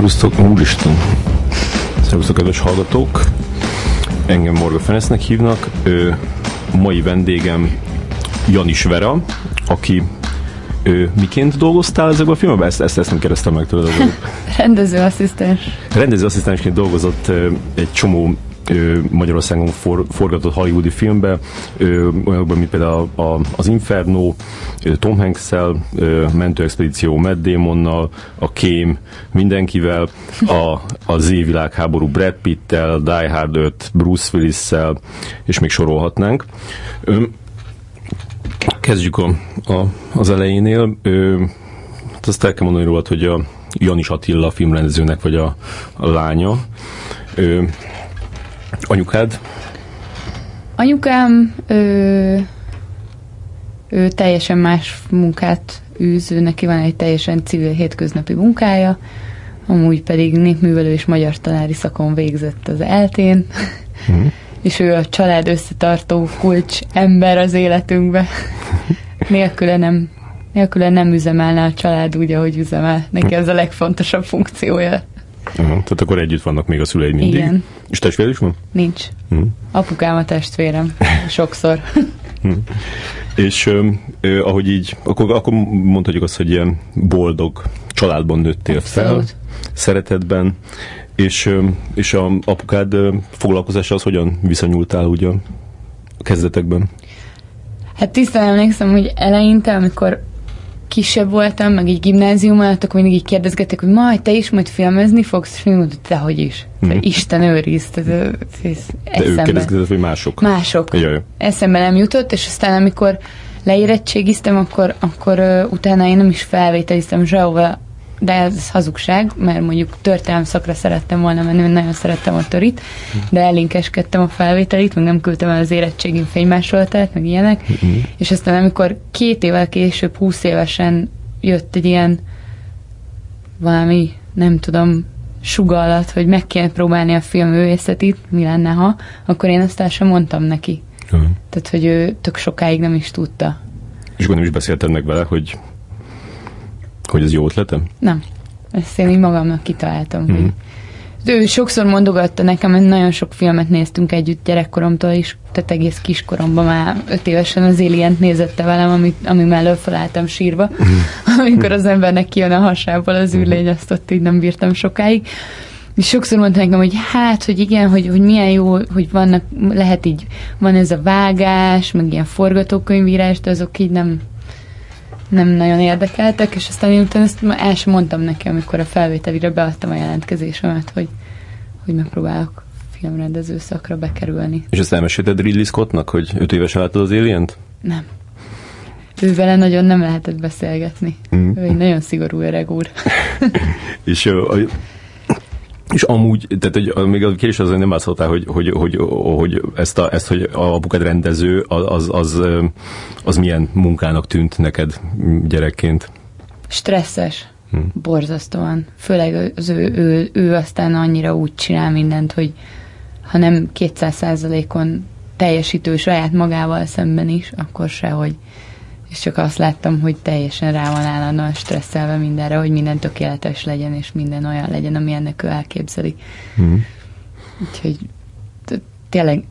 Szervusztok, úristen! Szervusztok, kedves hallgatók! Engem Morga Fenesznek hívnak. Ö, mai vendégem Janis Vera, aki ő, miként dolgoztál ezekben a filmekben? Ezt, ezt, ezt nem kérdeztem meg tőled. Rendezőasszisztens. Rendezőasszisztensként dolgozott ö, egy csomó ö, Magyarországon for, forgatott hollywoodi filmbe, olyanokban, mint például a, a, az Inferno, Tom Hanks-szel, Mentőexpedíció Matt Damonnal, a Kém mindenkivel, a, a Z világháború Brad Pitt-tel, Die Hard 5 Bruce Willis-szel, és még sorolhatnánk. Kezdjük a, a, az elejénél. Ö, hát azt el kell mondani rólad, hogy a Janis Attila filmrendezőnek vagy a, a lánya. Ö, anyukád? Anyukám ő, ő teljesen más munkát űz, ő neki van egy teljesen civil hétköznapi munkája, amúgy pedig népművelő és magyar tanári szakon végzett az eltén, mm. és ő a család összetartó kulcs ember az életünkbe. Nélküle nem, nélküle nem üzemelne a család úgy, ahogy üzemel. Neki ez a legfontosabb funkciója. Uh-huh. Tehát akkor együtt vannak még a szüleid mindig? Igen. És testvéred is van? Nincs. Uh-huh. Apukám a testvérem. Sokszor. uh-huh. És ö, ahogy így, akkor, akkor mondhatjuk azt, hogy ilyen boldog családban nőttél Abszolút. fel, szeretetben, és, és a apukád foglalkozása az hogyan viszonyultál ugye a kezdetekben? Hát tisztán emlékszem, hogy eleinte, amikor kisebb voltam, meg egy gimnázium alatt, akkor mindig így kérdezgettek, hogy majd te is majd filmezni fogsz, és mondtam, te hogy is. Mm. Isten őriz. Tehát, ez De ők kérdezgetett, vagy mások? Mások. Jaj. Eszembe nem jutott, és aztán amikor leérettségiztem, akkor, akkor uh, utána én nem is felvételiztem sehova de ez hazugság, mert mondjuk történelem szakra szerettem volna menni, mert nagyon szerettem a törit, de elinkeskedtem a felvételit, meg nem küldtem el az érettségim fénymásolatát, meg ilyenek, uh-huh. és aztán amikor két évvel később, húsz évesen jött egy ilyen valami, nem tudom, sugallat, hogy meg kéne próbálni a film művészetét, mi lenne, ha, akkor én azt el sem mondtam neki. Uh-huh. Tehát, hogy ő tök sokáig nem is tudta. És akkor nem is beszélted meg vele, hogy hogy ez jó ötletem? Nem. Ezt én így magamnak kitaláltam. Mm-hmm. Hogy ő sokszor mondogatta nekem, hogy nagyon sok filmet néztünk együtt gyerekkoromtól is, tehát egész kiskoromban már öt évesen az alien nézette velem, ami, ami mellől felálltam sírva. Mm. Amikor az embernek kijön a hasából az űrlény, azt ott így nem bírtam sokáig. És sokszor mondta nekem, hogy hát, hogy igen, hogy, hogy milyen jó, hogy vannak, lehet így, van ez a vágás, meg ilyen forgatókönyvírás, de azok így nem, nem nagyon érdekeltek, és aztán én utána ezt el sem mondtam neki, amikor a felvételire beadtam a jelentkezésemet, hogy, hogy megpróbálok filmrendező szakra bekerülni. És ezt elmesélted Ridley Scottnak, hogy öt éves láttad az alien -t? Nem. Ő vele nagyon nem lehetett beszélgetni. Mm. Ő egy nagyon szigorú öreg úr. és a, és amúgy, tehát hogy még a kérdés az, hogy nem válaszoltál, hogy, hogy, hogy, hogy ezt, a, ezt, hogy a apukad rendező, az, az, az milyen munkának tűnt neked gyerekként? Stresszes. Hm. Borzasztóan. Főleg az ő, ő, ő aztán annyira úgy csinál mindent, hogy ha nem 200% on teljesítő saját magával szemben is, akkor sehogy és csak azt láttam, hogy teljesen rá van állandóan stresszelve mindenre, hogy minden tökéletes legyen, és minden olyan legyen, ami ennek ő elképzeli. Mm. Úgyhogy tényleg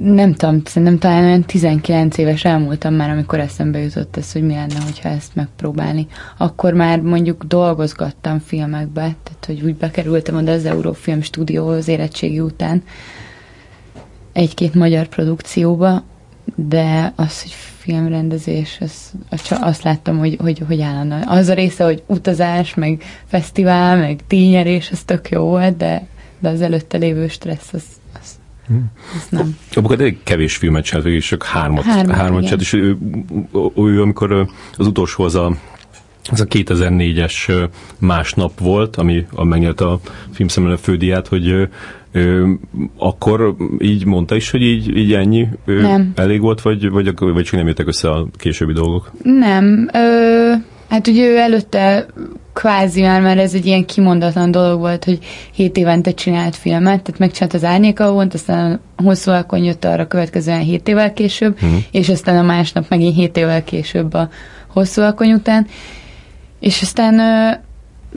nem tudom, szerintem talán olyan 19 éves elmúltam már, amikor eszembe jutott ez, hogy mi lenne, hogyha ezt megpróbálni. Akkor már mondjuk dolgozgattam filmekbe, tehát hogy úgy bekerültem oda az Eurofilm stúdióhoz érettségi után egy-két magyar produkcióba, de az, hogy filmrendezés, az, azt láttam, hogy, hogy, hogy állandóan. Az a része, hogy utazás, meg fesztivál, meg tényerés, az tök jó volt, de, de az előtte lévő stressz, az, az, az nem. Apukat elég kevés filmet csinált, és csak hármat, hármat, hármat csinált, és ő, ő, amikor az utolsó az a ez a 2004-es másnap volt, ami megnyerte a filmszemlő fődiát, hogy Ö, akkor így mondta is, hogy így, így ennyi ö, nem. elég volt, vagy, vagy, vagy csak nem jöttek össze a későbbi dolgok? Nem. Ö, hát ugye ő előtte kvázi már, mert ez egy ilyen kimondatlan dolog volt, hogy 7 évente csinált filmet, tehát megcsinált az Árnyéka volt, aztán a hosszú alkon jött arra következően 7 évvel később, uh-huh. és aztán a másnap megint 7 évvel később a hosszú alkony után. És aztán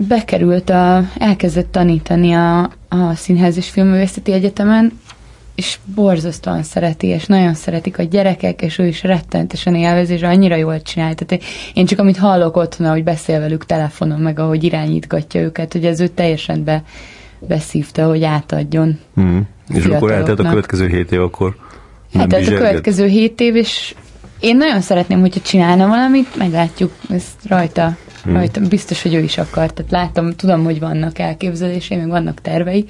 bekerült a, elkezdett tanítani a, a Színház és Filmművészeti Egyetemen, és borzasztóan szereti, és nagyon szeretik a gyerekek, és ő is rettentesen élvezi, és annyira jól csinál. Tehát én csak amit hallok otthon, hogy beszél velük telefonon, meg ahogy irányítgatja őket, hogy ez ő teljesen be, beszívta, hogy átadjon. Mm. És akkor eltelt a következő hét év, akkor Hát ez a következő hét év, és én nagyon szeretném, hogyha csinálna valamit, meglátjuk, ezt rajta, hmm. rajta biztos, hogy ő is akar. Tehát látom, tudom, hogy vannak elképzelései, meg vannak tervei,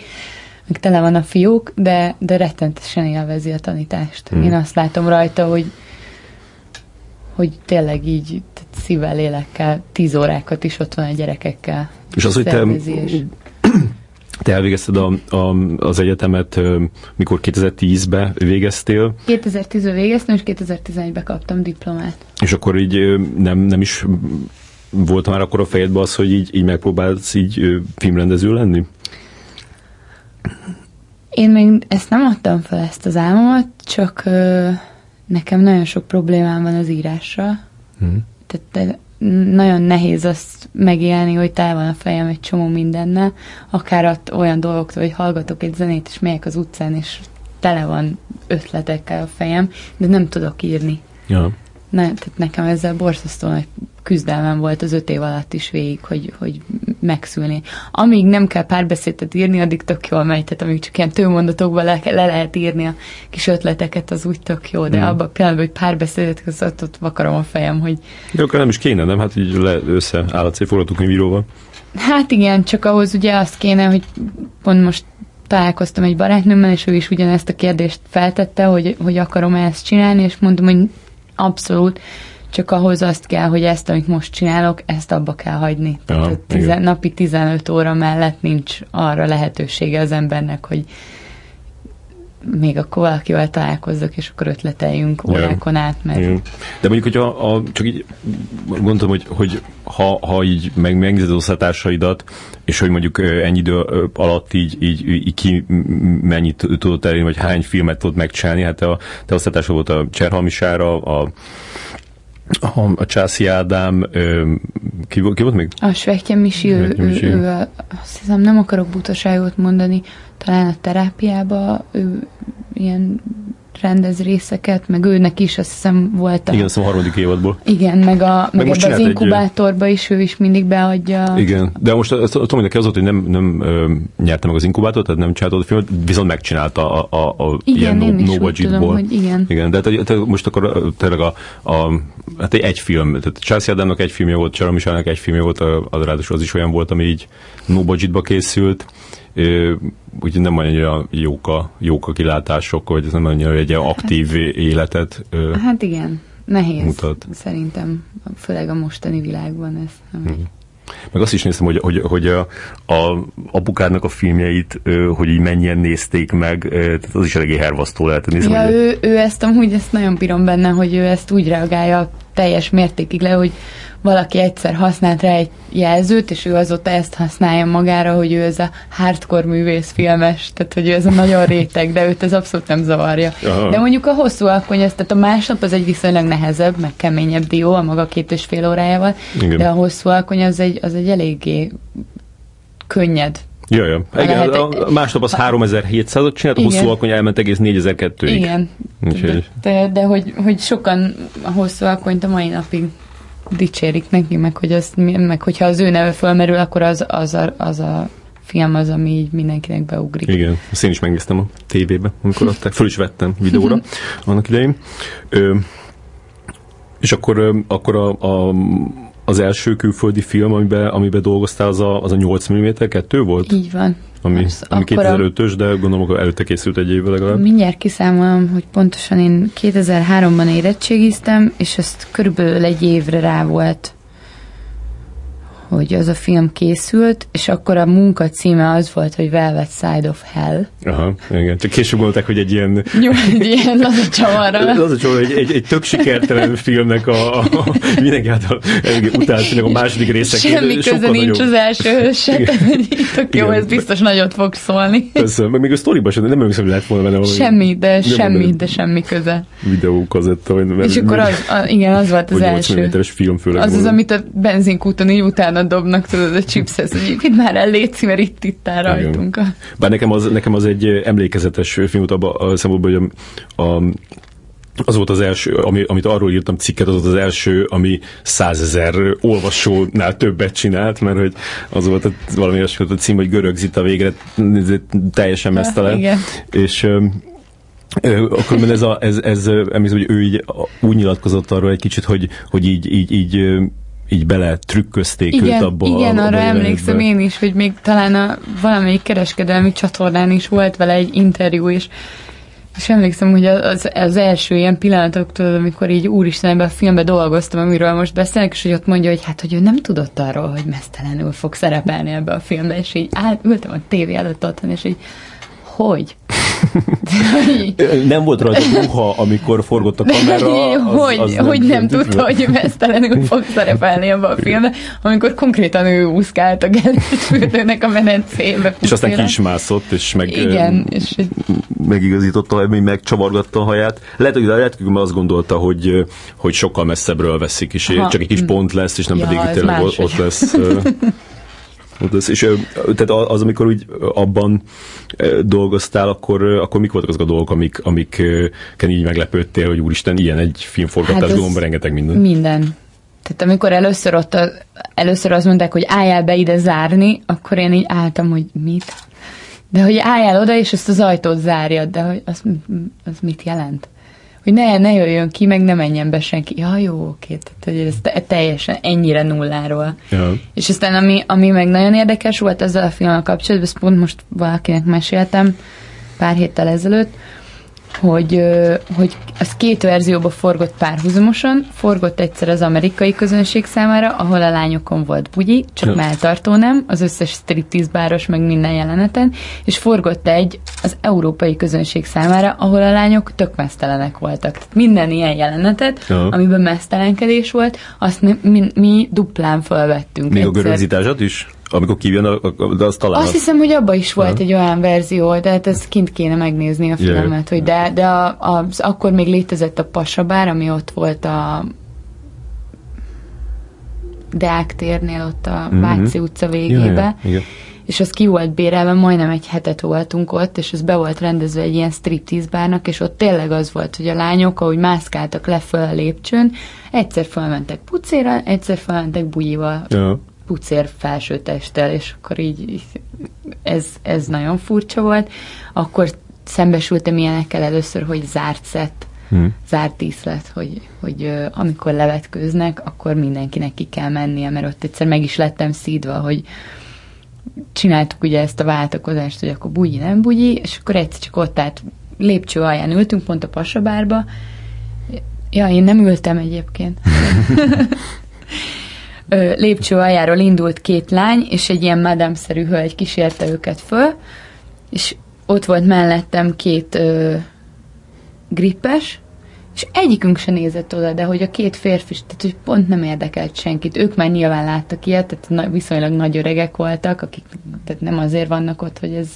meg tele van a fiúk, de, de rettentesen élvezi a tanítást. Hmm. Én azt látom rajta, hogy hogy tényleg így szívvel, lélekkel, tíz órákat is ott van a gyerekekkel. És az, hogy te te elvégezted a, a, az egyetemet, mikor 2010-ben végeztél? 2010-ben végeztem, és 2011-ben kaptam diplomát. És akkor így nem, nem is volt már akkor a fejedben az, hogy így, így megpróbálsz így filmrendező lenni? Én még ezt nem adtam fel ezt az álmomat, csak ö, nekem nagyon sok problémám van az írással. Hmm. Tehát nagyon nehéz azt megélni, hogy tele van a fejem egy csomó mindennel, akár ott olyan dolgoktól, hogy hallgatok egy zenét, és megyek az utcán, és tele van ötletekkel a fejem, de nem tudok írni. Ja. Ne, tehát nekem ezzel borzasztó nagy küzdelmem volt az öt év alatt is végig, hogy, hogy megszülni. Amíg nem kell párbeszédet írni, addig tök jól megy, tehát amíg csak ilyen tőmondatokban le, le lehet írni a kis ötleteket, az úgy tök jó, de mm. abban a pillanatban, hogy párbeszédet, az ott, ott vakarom a fejem, hogy... De akkor nem is kéne, nem? Hát így le, összeáll a forgatókönyvíróval. Hát igen, csak ahhoz ugye azt kéne, hogy pont most találkoztam egy barátnőmmel, és ő is ugyanezt a kérdést feltette, hogy, hogy akarom ezt csinálni, és mondtam, hogy abszolút, csak ahhoz azt kell, hogy ezt, amit most csinálok, ezt abba kell hagyni. Tehát Aha, tizen, napi 15 óra mellett nincs arra lehetősége az embernek, hogy még akkor valakivel találkozzak, és akkor ötleteljünk órákon át. Mert... Igen. De mondjuk, hogy a, a, csak így gondolom, hogy, hogy ha, ha így meg, megnézed az és hogy mondjuk ennyi idő alatt így, így, így ki mennyit tudott elérni, vagy hány filmet tudott megcsinálni, hát a te osztatása volt a Cserhalmisára, a a, a Császi Ádám, ö, ki, ki volt még? A Svekje Misi, ő, ő, ő, ő, azt hiszem nem akarok butaságot mondani, talán a terápiába ő ilyen rendez részeket, meg őnek is azt hiszem volt a... Igen, azt a harmadik évadból. Igen, meg, a, meg, meg ebbe az inkubátorba egy... is ő is mindig beadja. Igen, de most azt tudom, hogy az volt, hogy nem, nem ö, nyerte meg az inkubátort, tehát nem csinálta a filmet, viszont megcsinálta a, a, a igen, ilyen no, no budgetból. Hogy igen. Igen, de te, te most akkor tényleg a, a hát egy film, tehát Chelsea Adamnak egy filmje volt, Csara Michelnek egy filmje volt, az ráadásul az is olyan volt, ami így no budgetba készült, úgyhogy nem annyira jók a, jók a kilátások, hogy ez nem annyira egy aktív életet Hát igen, nehéz mutat. szerintem, főleg a mostani világban ez nem hmm. Meg azt is néztem, hogy, hogy, hogy a, a apukádnak a filmjeit, hogy így mennyien nézték meg, tehát az is eléggé hervasztó lehet. Nézem, ja, hogy... ő, ő ezt amúgy ezt nagyon bírom benne, hogy ő ezt úgy reagálja teljes mértékig le, hogy valaki egyszer használt rá egy jelzőt, és ő azóta ezt használja magára, hogy ő ez a hardcore művész filmes, tehát hogy ő ez a nagyon réteg, de őt ez abszolút nem zavarja. Aha. De mondjuk a hosszú alkony, ez, tehát a másnap az egy viszonylag nehezebb, meg keményebb dió a maga két és fél órájával, Igen. de a hosszú alkony az egy, az egy eléggé könnyed Ja, ja. Igen, lehet, a másnap az 3700-ot csinált, a hosszú alkony elment egész 4002-ig. Igen. De, de, de hogy, hogy sokan a hosszú alkonyt a mai napig dicsérik neki, meg, hogy az, meg hogyha az ő neve fölmerül, akkor az, az, a, az a film az, ami így mindenkinek beugrik. Igen, azt én is megnéztem a tévébe, amikor adták, föl is vettem videóra annak idején. Ö, és akkor, akkor a, a az első külföldi film, amiben, amiben dolgoztál, az a, az a 8 mm 2 volt? Így van. Ami, az ami 2005-ös, de gondolom, hogy előtte készült egy évvel legalább. Mindjárt kiszámolom, hogy pontosan én 2003-ban érettségiztem, és ezt körülbelül egy évre rá volt hogy az a film készült, és akkor a munka címe az volt, hogy Velvet Side of Hell. Aha, igen. Csak később gondolták, hogy egy ilyen... Jó, egy ilyen laza csavarra. laza csavarra, egy, egy, egy tök sikertelen filmnek a, a, a mindenki által utált a második része. Semmi köze nincs nagyobb. az első se, tök jó, ez biztos nagyot fog szólni. Persze, meg még a sztoriban sem, nem emlékszem, hogy lehet volna benne. Semmi, de semmi, de semmi köze. Videókazetta. És akkor az, a, igen, az volt az első. film főleg. Az az, amit a benzinkúton így utána utána dobnak, tudod, a chipshez, hogy itt már ellétszi, mert itt itt áll rajtunk. A... Bár nekem az, nekem az egy emlékezetes film volt abban a szempontból, hogy a, a az volt az első, ami, amit arról írtam cikket, az volt az első, ami százezer olvasónál többet csinált, mert hogy az volt a, valami olyasmi a cím, hogy görög zita végre teljesen mesztelen. Ja, és akkor ez, a, ez, ez emlékszem, hogy ő így úgy nyilatkozott arról egy kicsit, hogy, hogy így, így, így így bele trükközték igen, őt abba Igen, abba arra emlékszem én is, hogy még talán a valamelyik kereskedelmi csatornán is volt vele egy interjú, és és emlékszem, hogy az, az első ilyen tudod, amikor így úristen ebben a filmben dolgoztam, amiről most beszélek, és hogy ott mondja, hogy hát, hogy ő nem tudott arról, hogy mesztelenül fog szerepelni ebbe a filmbe, és így áll, ültem a tévé előtt otthon, és így hogy? nem volt rajta ruha, amikor forgott a kamera. Az, hogy az nem hogy nem tudta, hogy mesztelenül fog szerepelni ebbe a filmbe, amikor konkrétan ő úszkált a fürdőnek a menencébe. És aztán ki is mászott, és meg, Igen, és megigazította, hogy megcsavargatta a haját. Lehet, hogy, lehet, hogy azt gondolta, hogy, hogy sokkal messzebbről veszik, és ha. csak egy kis pont lesz, és nem ja, pedig tényleg ott lesz. És tehát az, amikor úgy abban dolgoztál, akkor, akkor mik voltak azok a dolgok, amik, amiken így meglepődtél, hogy úristen, ilyen egy filmforgatás, hát rengeteg minden. Minden. Tehát amikor először ott a, először azt mondták, hogy álljál be ide zárni, akkor én így álltam, hogy mit? De hogy álljál oda, és ezt az ajtót zárjad, de hogy az, az mit jelent? Hogy ne, ne jöjjön ki, meg ne menjen be senki. Ja, jó, oké, tehát hogy ez teljesen ennyire nulláról. Ja. És aztán ami, ami meg nagyon érdekes volt ezzel a filmmel kapcsolatban, ezt pont most valakinek meséltem pár héttel ezelőtt, hogy, hogy az két verzióba forgott párhuzamosan, forgott egyszer az amerikai közönség számára, ahol a lányokon volt bugyi, csak melltartó nem, az összes striptease báros meg minden jeleneten, és forgott egy az európai közönség számára, ahol a lányok tök mesztelenek voltak. Tehát minden ilyen jelenetet, ja. amiben mesztelenkedés volt, azt mi, mi, mi duplán felvettünk. Még egyszer. a görögzitásat is? Amikor kijön, de az talán... Azt hiszem, hogy abban is volt ha. egy olyan verzió, de hát ezt kint kéne megnézni a filmet, hogy de, de a, a, akkor még létezett a Pasabár, ami ott volt a Deák térnél, ott a mm-hmm. Váci utca végébe. Yeah. És az ki volt bérelve, majdnem egy hetet voltunk ott, és ez be volt rendezve egy ilyen striptease bárnak, és ott tényleg az volt, hogy a lányok, ahogy mászkáltak le föl a lépcsőn, egyszer felmentek pucéra, egyszer felmentek bujival. Yeah pucér felső testtel, és akkor így ez, ez nagyon furcsa volt. Akkor szembesültem ilyenekkel először, hogy zárt szett, hmm. zárt díszlet, hogy, hogy amikor levetkőznek, akkor mindenkinek ki kell mennie, mert ott egyszer meg is lettem szídva, hogy csináltuk ugye ezt a váltakozást, hogy akkor bugyi, nem bugyi, és akkor egyszer csak ott állt lépcső alján ültünk, pont a pasabárba. Ja, én nem ültem egyébként. lépcső aljáról indult két lány, és egy ilyen madame-szerű hölgy kísérte őket föl, és ott volt mellettem két ö, grippes, és egyikünk se nézett oda, de hogy a két férfi, tehát hogy pont nem érdekelt senkit. Ők már nyilván láttak ilyet, tehát viszonylag nagy öregek voltak, akik tehát nem azért vannak ott, hogy ez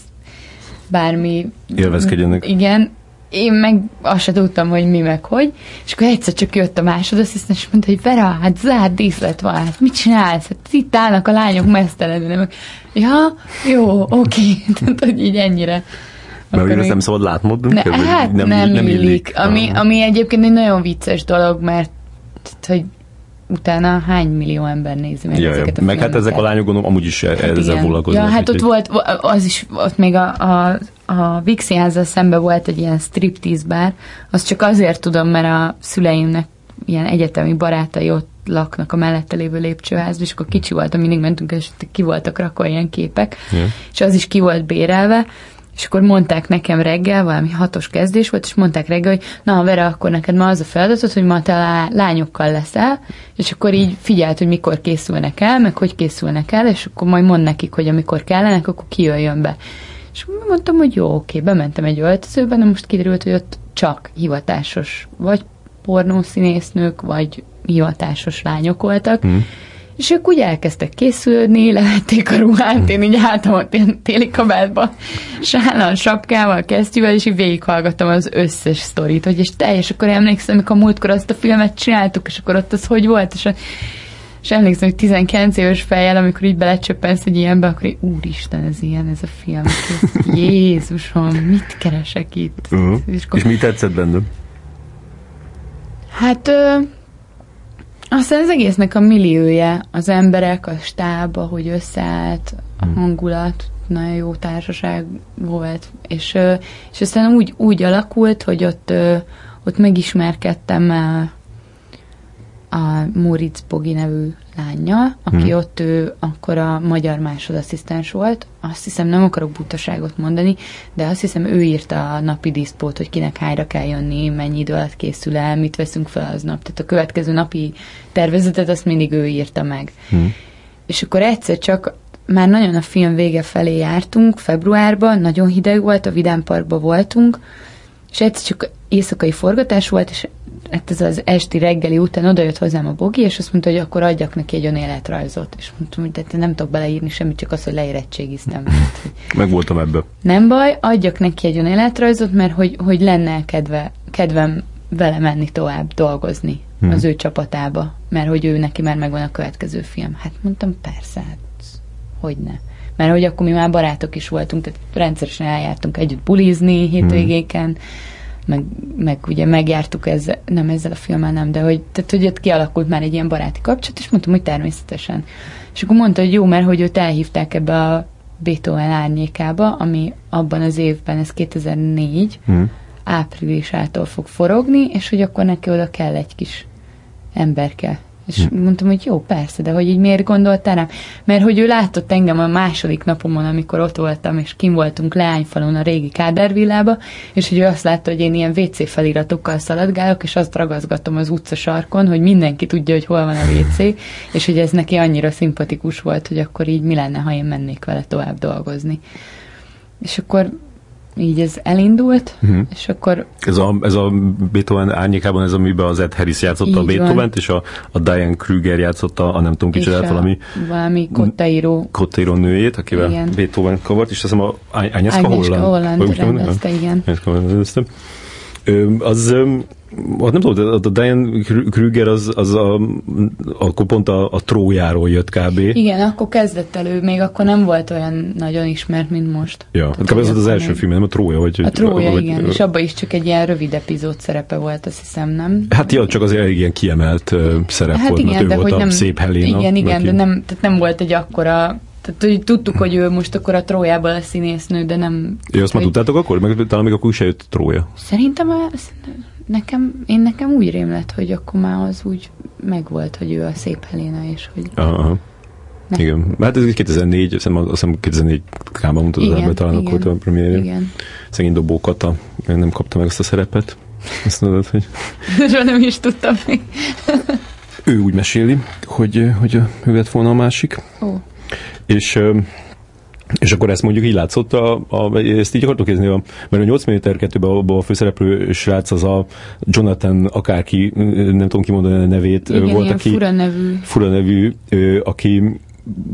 bármi... Élvezkedjenek. Igen, én meg azt se tudtam, hogy mi meg hogy, és akkor egyszer csak jött a másodasszisztens, és mondta, hogy Vera, hát zárt díszlet van, hát mit csinálsz? Hát itt állnak a lányok mesztelenül. Meg, ja, jó, oké, tehát hogy így ennyire. Mert ezt nem szabad látnod? Ne, hát nem, nem, nem illik. illik. Ami, ami egyébként egy nagyon vicces dolog, mert hogy utána hány millió ember nézi meg ja, ezeket a Meg hát ezek a lányok gondolom amúgy is hát ezzel foglalkoznak. Ja, hát ott volt, az is, ott még a, a, a Vixi házzal szemben volt egy ilyen striptease bár, azt csak azért tudom, mert a szüleimnek ilyen egyetemi barátai ott laknak a mellette lévő lépcsőházban, és akkor kicsi voltam, mindig mentünk, és ki voltak rakva ilyen képek, yeah. és az is ki volt bérelve, és akkor mondták nekem reggel, valami hatos kezdés volt, és mondták reggel, hogy na Vera, akkor neked ma az a feladatod, hogy ma te lá- lányokkal leszel, és akkor így figyelt, hogy mikor készülnek el, meg hogy készülnek el, és akkor majd mond nekik, hogy amikor kellenek, akkor kijöjjön be. És mondtam, hogy jó, oké, bementem egy öltözőbe, de most kiderült, hogy ott csak hivatásos, vagy pornószínésznők, vagy hivatásos lányok voltak, mm és ők úgy elkezdtek készülni, levették a ruhát, én így álltam ilyen téli kabátba, sállan sapkával, kesztyűvel, és így végighallgattam az összes sztorit, hogy és teljes, akkor emlékszem, amikor múltkor azt a filmet csináltuk, és akkor ott az hogy volt, és és emlékszem, hogy 19 éves fejjel, amikor így belecsöppensz egy ilyenbe, akkor így, úristen, ez ilyen, ez a film. Jézusom, mit keresek itt? Uh-huh. És, akkor... és mi tetszett benne? Hát ö, aztán az egésznek a milliója, az emberek, a stáb, hogy összeállt, a hmm. hangulat, nagyon jó társaság volt, és, és aztán úgy, úgy alakult, hogy ott, ott megismerkedtem a Moritz Bogi nevű lánya, aki hmm. ott ő akkor a magyar másodasszisztens volt. Azt hiszem, nem akarok butaságot mondani, de azt hiszem, ő írta a napi diszpót, hogy kinek hányra kell jönni, mennyi idő alatt készül el, mit veszünk fel aznap. Tehát a következő napi tervezetet azt mindig ő írta meg. Hmm. És akkor egyszer csak már nagyon a film vége felé jártunk, februárban, nagyon hideg volt, a Vidám voltunk, és egyszer csak éjszakai forgatás volt, és hát ez az esti reggeli után odajött hozzám a Bogi, és azt mondta, hogy akkor adjak neki egy önéletrajzot. És mondtam, hogy te nem tudok beleírni semmit, csak azt, hogy leérettségiztem. Meg voltam ebbe. Nem baj, adjak neki egy önéletrajzot, mert hogy, hogy lenne kedve, kedvem vele menni tovább dolgozni hmm. az ő csapatába, mert hogy ő neki már megvan a következő film. Hát mondtam, persze, hát hogy ne. Mert hogy akkor mi már barátok is voltunk, tehát rendszeresen eljártunk együtt bulizni hétvégéken, hmm meg, meg ugye megjártuk ezzel, nem ezzel a filmmel nem, de hogy, tehát, hogy ott kialakult már egy ilyen baráti kapcsolat, és mondtam, hogy természetesen. És akkor mondta, hogy jó, mert hogy őt elhívták ebbe a Beethoven árnyékába, ami abban az évben, ez 2004, hmm. áprilisától fog forogni, és hogy akkor neki oda kell egy kis emberke és hm. mondtam, hogy jó, persze, de hogy így miért gondoltál rám? Mert hogy ő látott engem a második napomon, amikor ott voltam, és kim voltunk Leányfalon a régi Kádervillába, és hogy ő azt látta, hogy én ilyen WC feliratokkal szaladgálok, és azt ragazgatom az utca sarkon, hogy mindenki tudja, hogy hol van a WC, és hogy ez neki annyira szimpatikus volt, hogy akkor így mi lenne, ha én mennék vele tovább dolgozni. És akkor így ez elindult, uh-huh. és akkor... Ez a, ez a Beethoven árnyékában, ez amiben az Ed Harris játszotta a beethoven és a, a Diane Kruger játszotta a nem tudom kicsit, valami... Valami kottaíró. Kottaíró nőjét, akivel igen. Beethoven kavart, és azt hiszem a Agnieszka Holland. Holland rendezte, igen. Agnieszka Holland rendezte. Az Hát nem tudom, a Diane Krüger az, az a, akkor pont a, a trójáról jött kb. Igen, akkor kezdett elő, még akkor nem volt olyan nagyon ismert, mint most. Ja, hát kb. ez az, az első film, nem a trója? Vagy, a trója, vagy, igen, és abban is csak egy ilyen rövid epizód szerepe volt, azt hiszem, nem? Hát ja, csak az egy ilyen kiemelt szerep hát volt, igen, mert ő de volt hogy a nem, szép Helena. Igen, igen, de nem, tehát nem volt egy akkora tehát hogy tudtuk, hogy ő most akkor a Trójában a színésznő, de nem... Ja, azt már tudtátok akkor? Meg talán még akkor is jött Trója. Szerintem, nekem, én nekem úgy rém lett, hogy akkor már az úgy megvolt, hogy ő a szép Helena, és hogy... Aha. Ne. Igen, hát ez 2004, azt hiszem 2004 kában az ember, talán akkor a premierje. Igen. Szegény Dobó Kata nem kapta meg azt a szerepet. Azt mondod, hogy... Erről nem is tudtam még. Ő úgy meséli, hogy, hogy ő lett volna a másik. Ó. És és akkor ezt mondjuk így látszott, a, a, ezt így akartok nézni, a, mert a 8 mm 2-ben a, a főszereplő srác az a Jonathan akárki, nem tudom kimondani a nevét, Igen, volt, aki fura nevű. Fura nevű, aki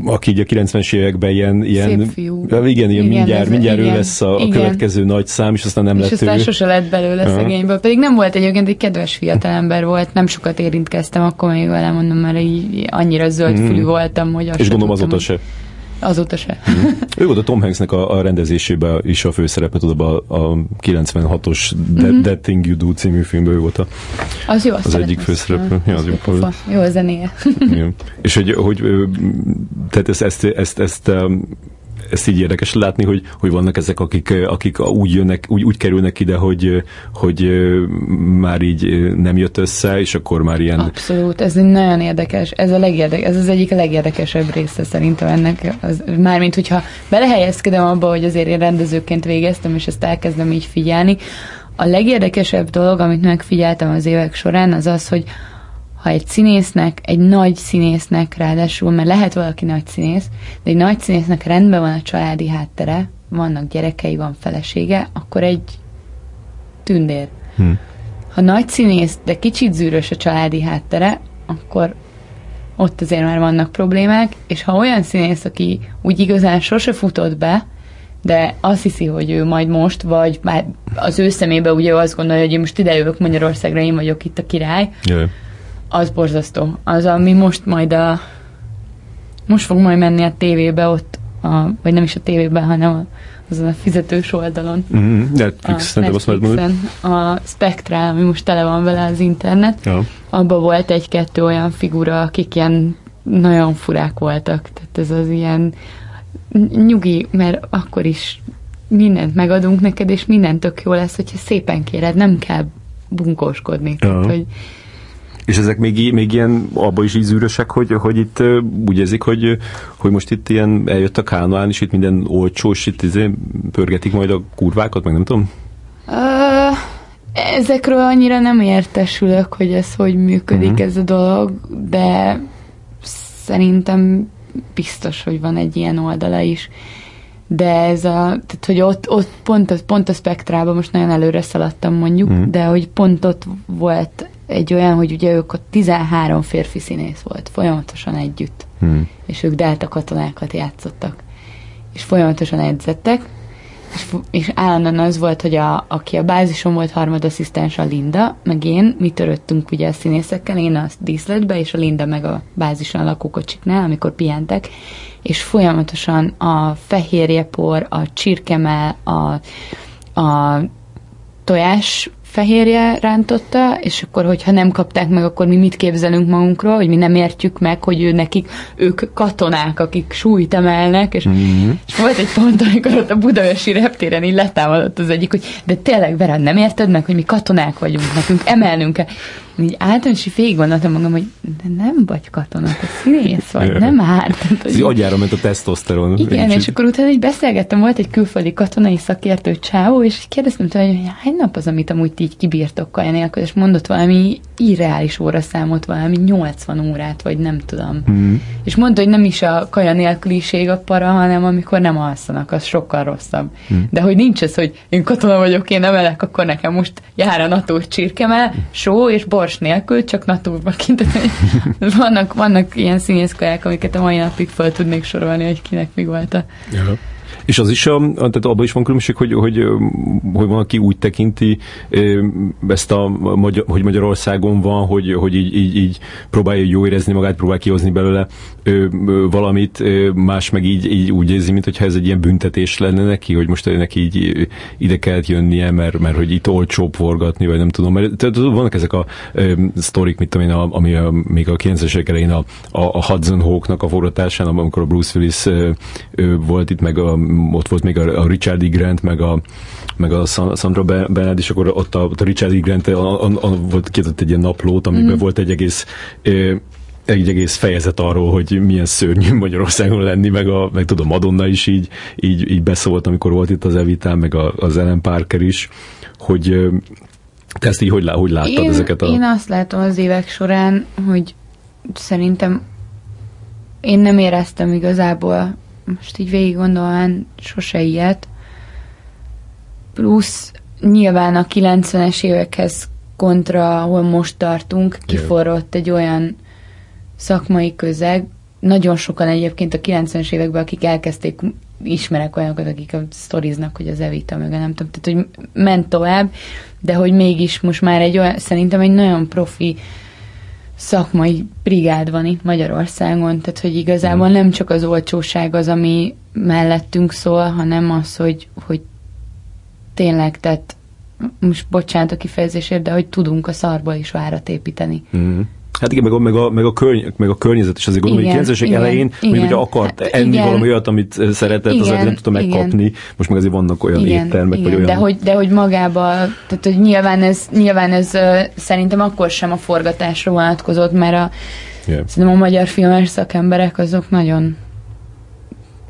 aki így a 90-es években ilyen, ilyen Szép fiú. igen, ilyen igen, mindjárt, ez, mindjárt igen, ő lesz a, a következő nagy szám, és aztán nem és lett aztán ő. sose lett belőle uh-huh. szegényből. Pedig nem volt egyébként egy kedves fiatalember volt, nem sokat érintkeztem, akkor még vele mondom, mert így annyira zöldfülű mm. voltam, hogy És gondolom azóta se. Azóta se. Mm. ő volt a Tom Hanksnek a, a rendezésében is a főszerepet, oda a, a 96-os That, mm-hmm. That Thing You Do című filmben ő volt a, az, jó, az egyik főszereplő. Ja, az jó, jó a zenéje. És hogy, hogy tehát ezt, ezt, ezt, ezt ezt így érdekes látni, hogy, hogy vannak ezek, akik, akik úgy jönnek, úgy, úgy kerülnek ide, hogy, hogy már így nem jött össze, és akkor már ilyen... Abszolút, ez nagyon érdekes, ez a legérdekes, ez az egyik a legérdekesebb része szerintem ennek, az, mármint hogyha belehelyezkedem abba, hogy azért én rendezőként végeztem, és ezt elkezdem így figyelni, a legérdekesebb dolog, amit megfigyeltem az évek során, az az, hogy ha egy színésznek, egy nagy színésznek ráadásul, mert lehet valaki nagy színész, de egy nagy színésznek rendben van a családi háttere, vannak gyerekei, van felesége, akkor egy tündér. Hm. Ha nagy színész, de kicsit zűrös a családi háttere, akkor ott azért már vannak problémák, és ha olyan színész, aki úgy igazán sose futott be, de azt hiszi, hogy ő majd most, vagy már az ő szemébe ugye azt gondolja, hogy én most idejövök Magyarországra, én vagyok itt a király, Jaj az borzasztó. Az, ami most majd a most fog majd menni a tévébe ott, a, vagy nem is a tévében, hanem a, azon a fizetős oldalon. Mm-hmm. Netflix, a Netflixen, a Spectral, ami most tele van vele az internet. Ja. Abban volt egy-kettő olyan figura, akik ilyen nagyon furák voltak. Tehát ez az ilyen nyugi, mert akkor is mindent megadunk neked, és mindent tök jó lesz, hogyha szépen kéred, nem kell bunkóskodni. Ja. Tehát, hogy és ezek még, még ilyen abban is ízűrösek, hogy, hogy itt úgy érzik, hogy, hogy most itt ilyen eljött a Kánoán, és itt minden olcsó, és itt izé pörgetik majd a kurvákat, meg nem tudom? Uh, ezekről annyira nem értesülök, hogy ez hogy működik uh-huh. ez a dolog, de szerintem biztos, hogy van egy ilyen oldala is. De ez a, tehát hogy ott, ott pont, a, pont a spektrában most nagyon előre szaladtam mondjuk, uh-huh. de hogy pont ott volt egy olyan, hogy ugye ők ott 13 férfi színész volt, folyamatosan együtt, hmm. és ők delta katonákat játszottak, és folyamatosan edzettek, és, és állandóan az volt, hogy a, aki a bázison volt harmadasszisztens a Linda, meg én, mi töröttünk ugye a színészekkel, én a díszletbe, és a Linda meg a bázison a lakókocsiknál, amikor pihentek, és folyamatosan a fehérjepor, a csirkemel, a, a tojás fehérje rántotta, és akkor, hogyha nem kapták meg, akkor mi mit képzelünk magunkról, hogy mi nem értjük meg, hogy ő nekik, ők katonák, akik súlyt emelnek, és, mm-hmm. és volt egy pont, amikor ott a Budaörsi reptéren így letámadott az egyik, hogy de tényleg, Vera, nem érted meg, hogy mi katonák vagyunk, nekünk emelnünk kell így általános végig gondoltam magam, hogy de nem vagy katona, te színész vagy, nem árt. Az agyára ment a tesztoszteron. Igen, és akkor utána így beszélgettem, volt egy külföldi katonai szakértő csávó, és kérdeztem tőle, hogy hány nap az, amit amúgy így kibírtok kaja nélkül, és mondott valami irreális óraszámot, valami 80 órát, vagy nem tudom. Mm. És mondta, hogy nem is a kaja nélküliség a para, hanem amikor nem alszanak, az sokkal rosszabb. Mm. De hogy nincs ez, hogy én katona vagyok, én emelek, akkor nekem most jár a natúr csirkemel, só és bors nélkül, csak natúrba kint. vannak, vannak ilyen színészkaják, amiket a mai napig fel tudnék sorolni, hogy kinek mi volt a... Ja. És az is, a, tehát abban is van különbség, hogy, hogy, hogy van, aki úgy tekinti ezt a, hogy Magyarországon van, hogy, hogy így, így, így próbálja jó érezni magát, próbál kihozni belőle valamit, más meg így, így úgy érzi, mintha ez egy ilyen büntetés lenne neki, hogy most neki így ide kellett jönnie, mert, mert hogy itt olcsóbb forgatni, vagy nem tudom. Mert tehát vannak ezek a sztorik, mit tudom én, a, ami a, még a 90-es elején a, a, a Hudson Hawk-nak a forgatásán, amikor a Bruce Willis volt itt, meg a, ott volt még a, a Richard E. Grant, meg a, meg a Sandra Bernard, és akkor ott a, a Richard E. Grant a, a, a, volt kiadott egy ilyen naplót, amiben mm. volt egy egész egy egész fejezet arról, hogy milyen szörnyű Magyarországon lenni, meg, a, meg tudom, Madonna is így, így, így beszólt, amikor volt itt az Evitán, meg a, az Ellen Parker is, hogy te ezt így hogy, hogy láttad én, ezeket a... Én azt látom az évek során, hogy szerintem én nem éreztem igazából most így végig gondolván sose ilyet. Plusz nyilván a 90-es évekhez kontra, ahol most tartunk, kiforrott egy olyan szakmai közeg, nagyon sokan egyébként a 90-es években, akik elkezdték, ismerek olyanokat, akik sztoriznak, hogy az Evita meg nem tudom, tehát hogy ment tovább, de hogy mégis most már egy olyan, szerintem egy nagyon profi szakmai brigád van itt Magyarországon, tehát hogy igazából mm. nem csak az olcsóság az, ami mellettünk szól, hanem az, hogy, hogy tényleg, tehát most bocsánat a kifejezésért, de hogy tudunk a szarból is várat építeni. Mm. Hát igen, meg a, meg a, meg a, körny, meg a környezet is azért gondolom, hogy 90 elején, mondjuk, hogyha akart hát, enni igen. valami olyat, amit szeretett, igen, azért nem tudta megkapni. Igen. Most meg azért vannak olyan igen, éttermek, igen. vagy olyan... De hogy, de hogy magába, tehát hogy nyilván ez, nyilván ez szerintem akkor sem a forgatásra vonatkozott, mert a, yeah. szerintem a magyar filmes szakemberek azok nagyon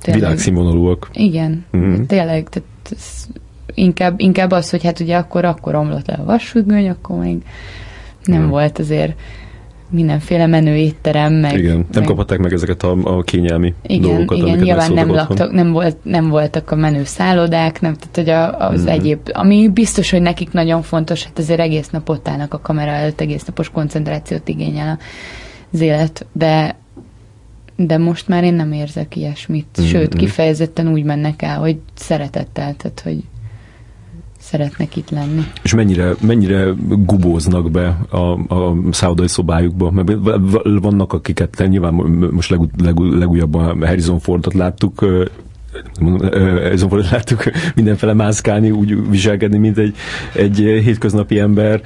tényleg, Világszínvonalúak. Igen, mm-hmm. tényleg, tehát ez inkább, inkább az, hogy hát ugye akkor, akkor omlott le a vasfüggöny, akkor még nem mm. volt azért mindenféle menő étterem, meg... Igen, nem meg... kaphatták meg ezeket a, a kényelmi igen, dolgokat, Igen, nyilván nem, laktak, nem, volt, nem voltak a menő szállodák, nem, tehát hogy a, az mm-hmm. egyéb, ami biztos, hogy nekik nagyon fontos, hát azért egész nap ott állnak a kamera előtt, egész napos koncentrációt igényel az élet, de de most már én nem érzek ilyesmit, mm-hmm. sőt, kifejezetten úgy mennek el, hogy szeretettel, tehát hogy szeretnek itt lenni. És mennyire, mennyire gubóznak be a, a szállodai szobájukba? Mert vannak, akiket nyilván most leg, leg, legújabban Harrison Fordot láttuk, Zomborot láttuk mindenfele mászkálni, úgy viselkedni, mint egy, egy hétköznapi ember,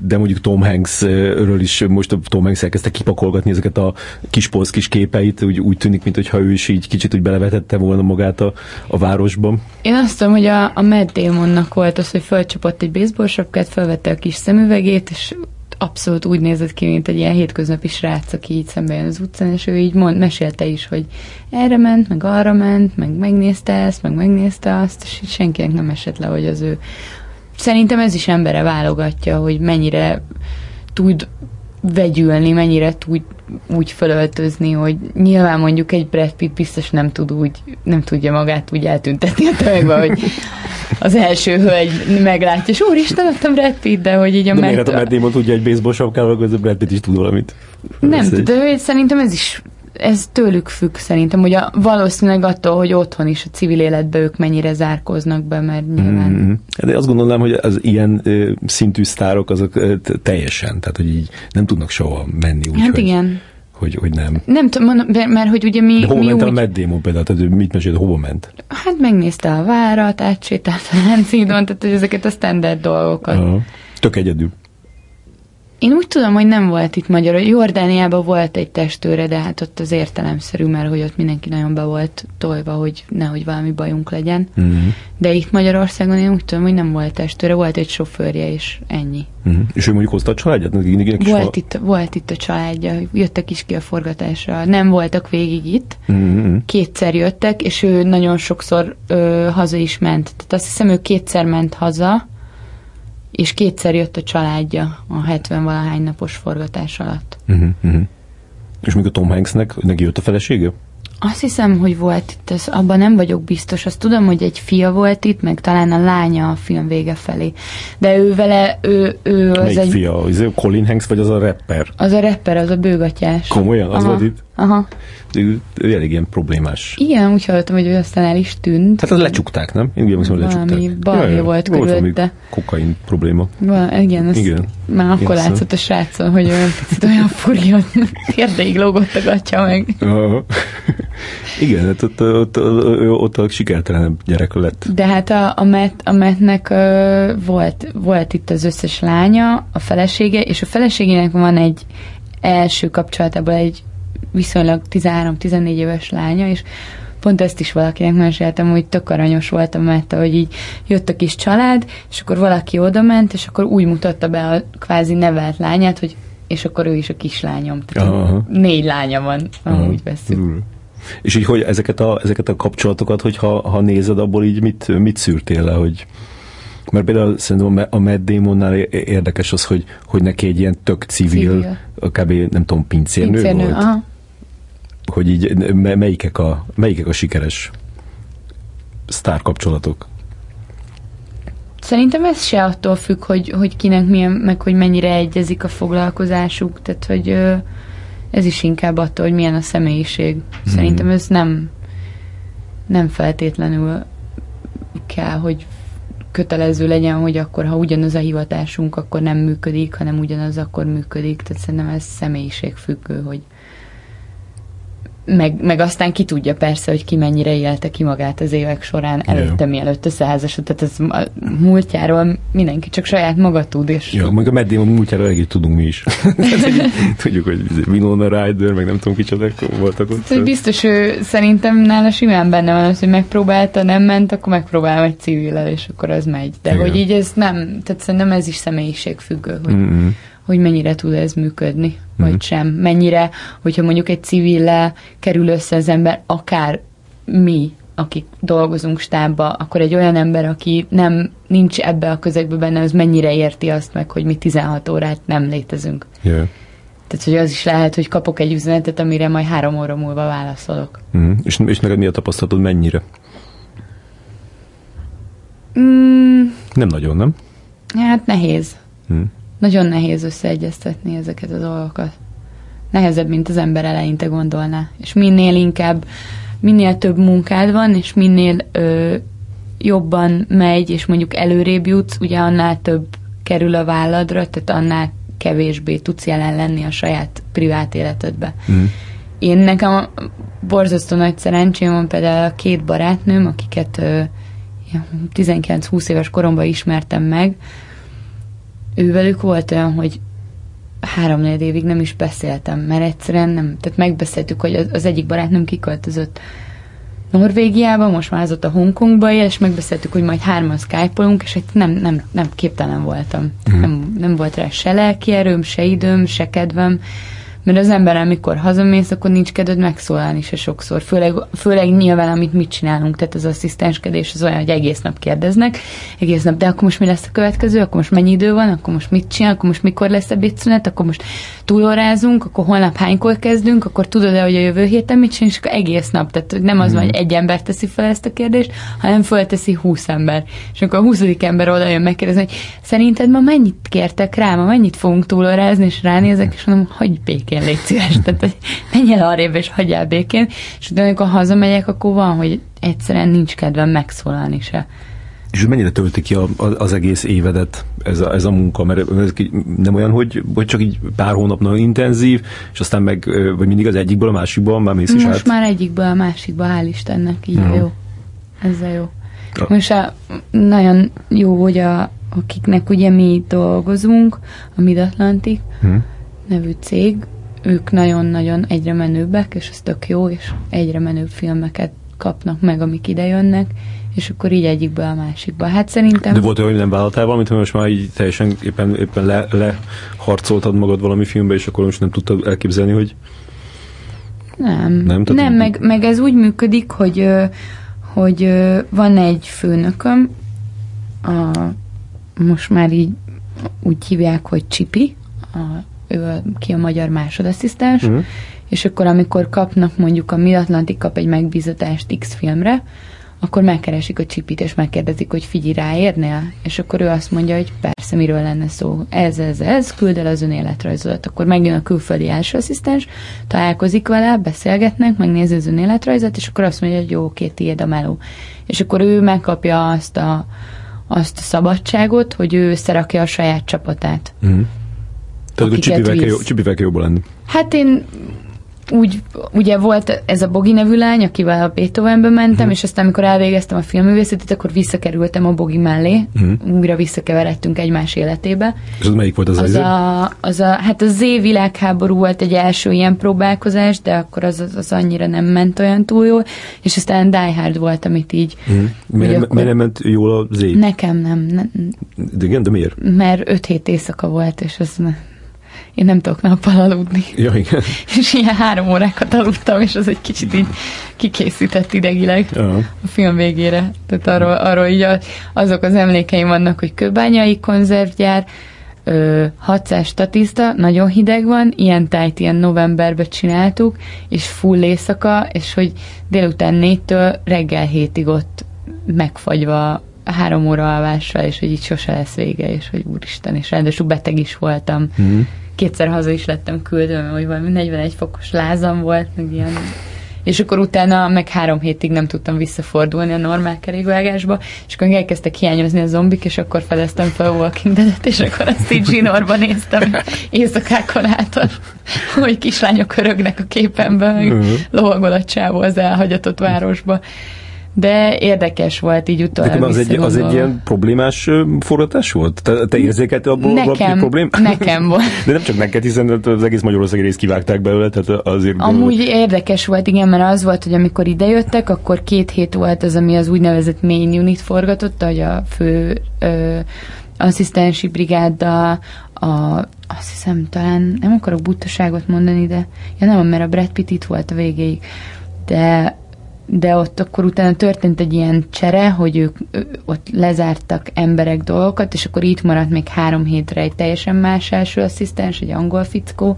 de mondjuk Tom Hanksről is most Tom Hanks elkezdte kipakolgatni ezeket a kis polsz kis képeit, úgy, úgy tűnik, mintha ő is így kicsit úgy belevetette volna magát a, a városban. Én azt tudom, hogy a, a Matt Damonnak volt az, hogy fölcsapott egy baseball sapkát, felvette a kis szemüvegét, és abszolút úgy nézett ki, mint egy ilyen hétköznapi srác, aki így szembe jön az utcán, és ő így mond, mesélte is, hogy erre ment, meg arra ment, meg megnézte ezt, meg megnézte azt, és senkinek nem esett le, hogy az ő. Szerintem ez is embere válogatja, hogy mennyire tud vegyülni, mennyire tud úgy fölöltözni, hogy nyilván mondjuk egy Brad Pitt biztos nem tud úgy, nem tudja magát úgy eltüntetni a tömegbe, hogy az első hölgy meglátja, és úristen, ott a Brad Pitt, de hogy így a... De miért a Matt Damon tudja egy baseball sapkával, akkor a Brad Pitt is tud valamit. Nem de szerintem ez is ez tőlük függ szerintem, hogy a, valószínűleg attól, hogy otthon is a civil életbe ők mennyire zárkoznak be, mert nyilván... Mm-hmm. De azt gondolom, hogy az ilyen ö, szintű sztárok azok ö, teljesen, tehát hogy így nem tudnak soha menni úgy, Hát hogy, igen. Hogy, hogy nem. Nem tudom, mert, mert hogy ugye mi... De hova mi ment úgy, a Matt Damon például? Tehát mit mesélt, hova ment? Hát megnézte a várat, átsétált a Láncidon, tehát hogy ezeket a standard dolgokat. Aha. Tök egyedül. Én úgy tudom, hogy nem volt itt magyar. Jordániában volt egy testőre, de hát ott az értelemszerű, mert hogy ott mindenki nagyon be volt tolva, hogy nehogy valami bajunk legyen. Uh-huh. De itt Magyarországon én úgy tudom, hogy nem volt testőre, volt egy sofőrje, és ennyi. Uh-huh. És ő mondjuk hozta a családját? Volt itt, volt itt a családja, jöttek is ki a forgatásra. Nem voltak végig itt, Uh-huh. kétszer jöttek, és ő nagyon sokszor ö, haza is ment. Tehát azt hiszem, ő kétszer ment haza, és kétszer jött a családja a 70-valahány napos forgatás alatt. Uh-huh. Uh-huh. És még a Tom Hanksnek, neki jött a felesége? Azt hiszem, hogy volt itt, ez, abban nem vagyok biztos. Azt tudom, hogy egy fia volt itt, meg talán a lánya a film vége felé. De ő vele, ő, ő az Melyik egy... fia? Az Colin Hanks, vagy az a rapper? Az a rapper, az a bőgatyás. Komolyan? Az Aha. volt itt? Aha. Ő, ő elég ilyen problémás. Igen, úgy hallottam, hogy ő aztán el is tűnt. Hát az lecsukták, nem? Én úgy emlékszem, hogy Valami lecsukták. balhé volt valami körülötte. kokain probléma. Val- igen, az Igen. már akkor Igen, látszott a srácon, hogy olyan picit olyan furi, hogy térdeig lógott a gatya meg. Igen, hát ott, ott, ott, a sikertelenebb gyerek lett. De hát a, a, Matt, a Mattnek volt, volt itt az összes lánya, a felesége, és a feleségének van egy első kapcsolatából egy viszonylag 13-14 éves lánya, és pont ezt is valakinek meséltem, hogy tök aranyos volt a Matt, hogy így jött a kis család, és akkor valaki oda ment, és akkor úgy mutatta be a kvázi nevelt lányát, hogy és akkor ő is a kislányom. Tehát Aha. négy lánya van, Aha. ahogy úgy veszük. Mm. És így, hogy ezeket a, ezeket a kapcsolatokat, hogy ha, ha nézed, abból így mit, mit szűrtél le, hogy mert például szerintem a Ma- a Matt Damonnál érdekes az, hogy, hogy neki egy ilyen tök civil, Civil. kb. nem tudom, pincérnő, Pincérnő, volt. aha. Hogy így me- melyikek a, melyikek a sikeres sztárkapcsolatok? Szerintem ez se attól függ, hogy, hogy kinek milyen, meg hogy mennyire egyezik a foglalkozásuk, tehát hogy ez is inkább attól, hogy milyen a személyiség. Szerintem ez nem nem feltétlenül kell, hogy kötelező legyen, hogy akkor, ha ugyanaz a hivatásunk, akkor nem működik, hanem ugyanaz akkor működik. Tehát szerintem ez személyiség függő, hogy meg, meg aztán ki tudja persze, hogy ki mennyire élte ki magát az évek során előtte, mielőtt összeházasodott. Tehát ez a múltjáról mindenki csak saját maga tud, és Ja, meg a Matt Damon múltjára elég tudunk mi is. Tudjuk, hogy Winona Ryder, meg nem tudom kicsodák voltak ott. hogy biztos ő szerintem nála simán benne van az, hogy megpróbálta, nem ment, akkor megpróbálom egy civillel, és akkor az megy. De Igen. hogy így ez nem, tehát szerintem ez is személyiségfüggő, hogy, Mm-mm. hogy mennyire tud ez működni, Mhm. vagy sem. Mennyire, hogyha mondjuk egy civillel kerül össze az ember, akár mi, akik dolgozunk stábba, akkor egy olyan ember, aki nem nincs ebbe a közegbe benne, az mennyire érti azt meg, hogy mi 16 órát nem létezünk. Yeah. Tehát, hogy az is lehet, hogy kapok egy üzenetet, amire majd három óra múlva válaszolok. Mm. És, és neked mi a tapasztalatod, mennyire? Mm, Nem nagyon, nem? hát nehéz. Mm. Nagyon nehéz összeegyeztetni ezeket a dolgokat. Nehezebb, mint az ember eleinte gondolná. És minél inkább, minél több munkád van, és minél ö, jobban megy, és mondjuk előrébb jutsz, ugye annál több kerül a válladra, tehát annál kevésbé tudsz jelen lenni a saját privát életedbe. Mm. Én nekem borzasztó nagy szerencsém van például a két barátnőm, akiket 19-20 éves koromban ismertem meg, ővelük volt olyan, hogy három évig nem is beszéltem, mert egyszerűen nem, tehát megbeszéltük, hogy az egyik barátnőm kiköltözött Norvégiába, most már az ott a Hongkongba él, és megbeszéltük, hogy majd hárman skype és egy nem, nem, nem képtelen voltam. Mm. Nem, nem volt rá se lelki erőm, se időm, se kedvem, mert az ember, amikor hazamész, akkor nincs kedved megszólalni se sokszor. Főleg, főleg nyilván, amit mit csinálunk, tehát az asszisztenskedés az olyan, hogy egész nap kérdeznek, egész nap, de akkor most mi lesz a következő, akkor most mennyi idő van, akkor most mit csinál, akkor most mikor lesz ebédszünet, akkor most túlórázunk, akkor holnap hánykor kezdünk, akkor tudod-e, hogy a jövő héten mit csinál, és akkor egész nap. Tehát nem az van, hogy egy ember teszi fel ezt a kérdést, hanem fölteszi húsz ember. És akkor a huszadik ember oda jön megkérdezni, hogy szerinted ma mennyit kértek rá, ma mennyit fogunk túlórázni, és ránézek, és mondom, hogy békén légy szíves, tehát hogy menjél arrébb, és hagyjál békén. És utána, amikor hazamegyek, akkor van, hogy egyszerűen nincs kedvem megszólalni se. És mennyire tölti ki a, a, az egész évedet ez a, ez a munka? Mert ez nem olyan, hogy, hogy csak így pár hónap nagyon intenzív, és aztán meg, vagy mindig az egyikből a másikból már mész is Most át? már egyikből a másikba, hál' Istennek, így ja. jó. Ezzel jó. Ja. Most a, nagyon jó, hogy a, akiknek ugye mi dolgozunk, a Mid-Atlantic hmm. nevű cég, ők nagyon-nagyon egyre menőbbek, és ez tök jó, és egyre menőbb filmeket kapnak meg, amik ide jönnek, és akkor így egyikből a másikba. Hát szerintem... De volt olyan, hogy nem vállaltál valamit, hogy most már így teljesen éppen, éppen le, leharcoltad magad valami filmbe, és akkor most nem tudtad elképzelni, hogy nem, nem, nem meg, meg ez úgy működik, hogy, hogy van egy főnököm, a, most már így úgy hívják, hogy Csipi, a, ő ki a magyar másodasszisztens, uh-huh. és akkor amikor kapnak mondjuk a Mid-Atlantic kap egy megbízatást X filmre, akkor megkeresik a csipit, és megkérdezik, hogy figyelj, ráérnél? És akkor ő azt mondja, hogy persze, miről lenne szó. Ez, ez, ez, küld el az ön. Akkor megjön a külföldi első asszisztens, találkozik vele, beszélgetnek, megnézi az ön életrajzot, és akkor azt mondja, hogy jó, oké, tiéd a meló. És akkor ő megkapja azt a, azt a szabadságot, hogy ő összerakja a saját csapatát. Mm. Tehát akkor csipivel kell, csipivel kell jobban lenni. Hát én úgy, ugye volt ez a Bogi nevű lány, akivel a Beethovenbe mentem, uh-huh. és aztán amikor elvégeztem a filmművészetet, akkor visszakerültem a Bogi mellé, uh-huh. újra visszakeveredtünk egymás életébe. És az melyik volt az az? A, az a, hát a Z világháború volt egy első ilyen próbálkozás, de akkor az, az, az annyira nem ment olyan túl jól, és aztán Die Hard volt, amit így... Uh-huh. Miért, akkor... miért nem ment jól a Z? Nekem nem. nem. De igen, de miért? Mert öt hét éjszaka volt, és az én nem tudok nappal aludni. Ja, igen. És ilyen három órákat aludtam, és az egy kicsit így kikészített idegileg ja. a film végére. Tehát arról, arról így azok az emlékeim vannak, hogy kőbányai konzervgyár, 600 statiszta, nagyon hideg van, ilyen tájt ilyen novemberben csináltuk, és full éjszaka, és hogy délután négytől reggel hétig ott megfagyva három óra alvással, és hogy így sose lesz vége, és hogy úristen, és ráadásul beteg is voltam. Mm kétszer haza is lettem küldve, hogy valami 41 fokos lázam volt, meg ilyen és akkor utána meg három hétig nem tudtam visszafordulni a normál kerékvágásba, és akkor elkezdtek hiányozni a zombik, és akkor fedeztem fel a Walking Dead-et, és akkor azt így zsinórban néztem éjszakákon át, hogy kislányok örögnek a képemben, meg uh-huh. lovagol a csávó az elhagyatott városba de érdekes volt így utólag. az egy, az egy ilyen problémás forgatás volt? Te, te érzékelte abból nekem, problém? Nekem volt. De nem csak neked, hiszen az egész Magyarországi részt kivágták belőle, tehát azért... Amúgy de... érdekes volt, igen, mert az volt, hogy amikor idejöttek, akkor két hét volt az, ami az úgynevezett main unit forgatott, hogy a fő ö, asszisztensi brigáddal, a, azt hiszem talán, nem akarok buttaságot mondani, de ja nem, mert a Brad Pitt itt volt a végéig, de de ott akkor utána történt egy ilyen csere, hogy ők ott lezártak emberek dolgokat, és akkor itt maradt még három hétre egy teljesen más első asszisztens, egy angol fickó,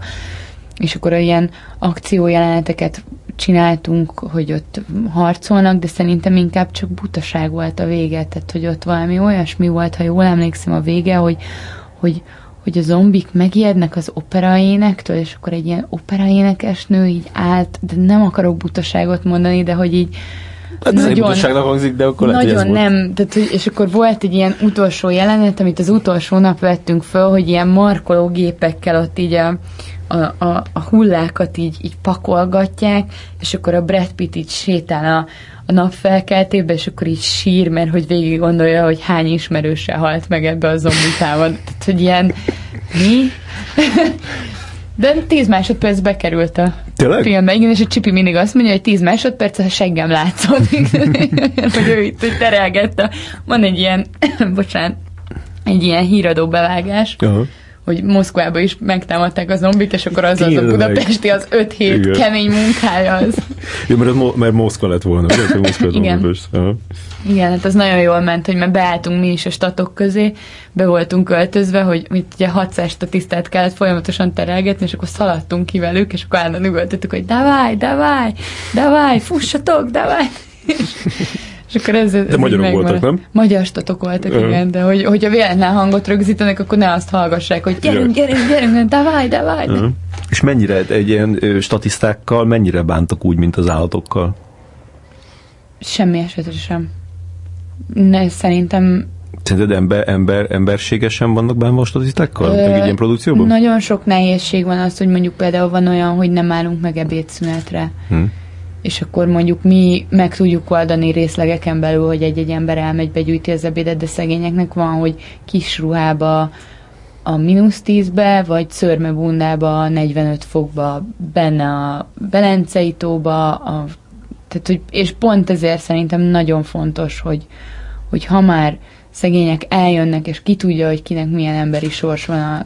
és akkor ilyen akciójeleneteket csináltunk, hogy ott harcolnak, de szerintem inkább csak butaság volt a vége, tehát hogy ott valami olyasmi volt, ha jól emlékszem a vége, hogy, hogy hogy a zombik megijednek az operaénektől, és akkor egy ilyen operaénekes nő így állt, de nem akarok butaságot mondani, de hogy így Hát ez nagyon, hangzik, de akkor lehet, Nagyon nem, tehát, hogy, és akkor volt egy ilyen utolsó jelenet, amit az utolsó nap vettünk föl, hogy ilyen markológépekkel ott így a, a, a, a hullákat így, így pakolgatják, és akkor a Brad Pitt így sétál a, a napfelkeltébe, és akkor így sír, mert hogy végig gondolja, hogy hány ismerőse halt meg ebbe a zombitában. Tehát, hogy ilyen mi? De 10 másodperc bekerült a Tényleg? filmbe, igen, és a Csipi mindig azt mondja, hogy 10 másodperc a seggem látszott, hogy ő itt hogy terelgette. Van egy ilyen, bocsánat, egy ilyen híradó bevágás, uh-huh hogy Moszkvába is megtámadták a zombik, és akkor az az a budapesti, az öt hét Igen. kemény munkája az. Ja, mert, mert Moszkva lett volna, ugye? Moszkva Igen. Budapest. Igen, hát az nagyon jól ment, hogy mert beálltunk mi is a statok közé, be voltunk költözve, hogy mit ugye 600 statisztát kellett folyamatosan terelgetni, és akkor szaladtunk ki velük, és akkor állandóan üvöltöttük, hogy davaj, davaj, davaj, fussatok, davaj. És akkor ez, ez de magyarok voltak, nem? Magyar statok voltak, uh-huh. igen, de hogy, hogyha véletlen hangot rögzítenek, akkor ne azt hallgassák, hogy gyerünk, gyerünk, gyerünk, davaj, davaj. Uh-huh. És mennyire egy ilyen statisztákkal, mennyire bántak úgy, mint az állatokkal? Semmi esetre sem. Ne, szerintem Szerinted ember, ember, emberségesen vannak benne a statisztákkal? Ö, egy ilyen produkcióban? Nagyon sok nehézség van az, hogy mondjuk például van olyan, hogy nem állunk meg ebédszünetre. Hm és akkor mondjuk mi meg tudjuk oldani részlegeken belül, hogy egy-egy ember elmegy, begyűjti az ebédet, de szegényeknek van, hogy kis ruhába a mínusz tízbe, vagy szörmebundába 45 fokba benne a Belencei tóba, a, tehát, hogy, és pont ezért szerintem nagyon fontos, hogy, hogy ha már szegények eljönnek, és ki tudja, hogy kinek milyen emberi sors van a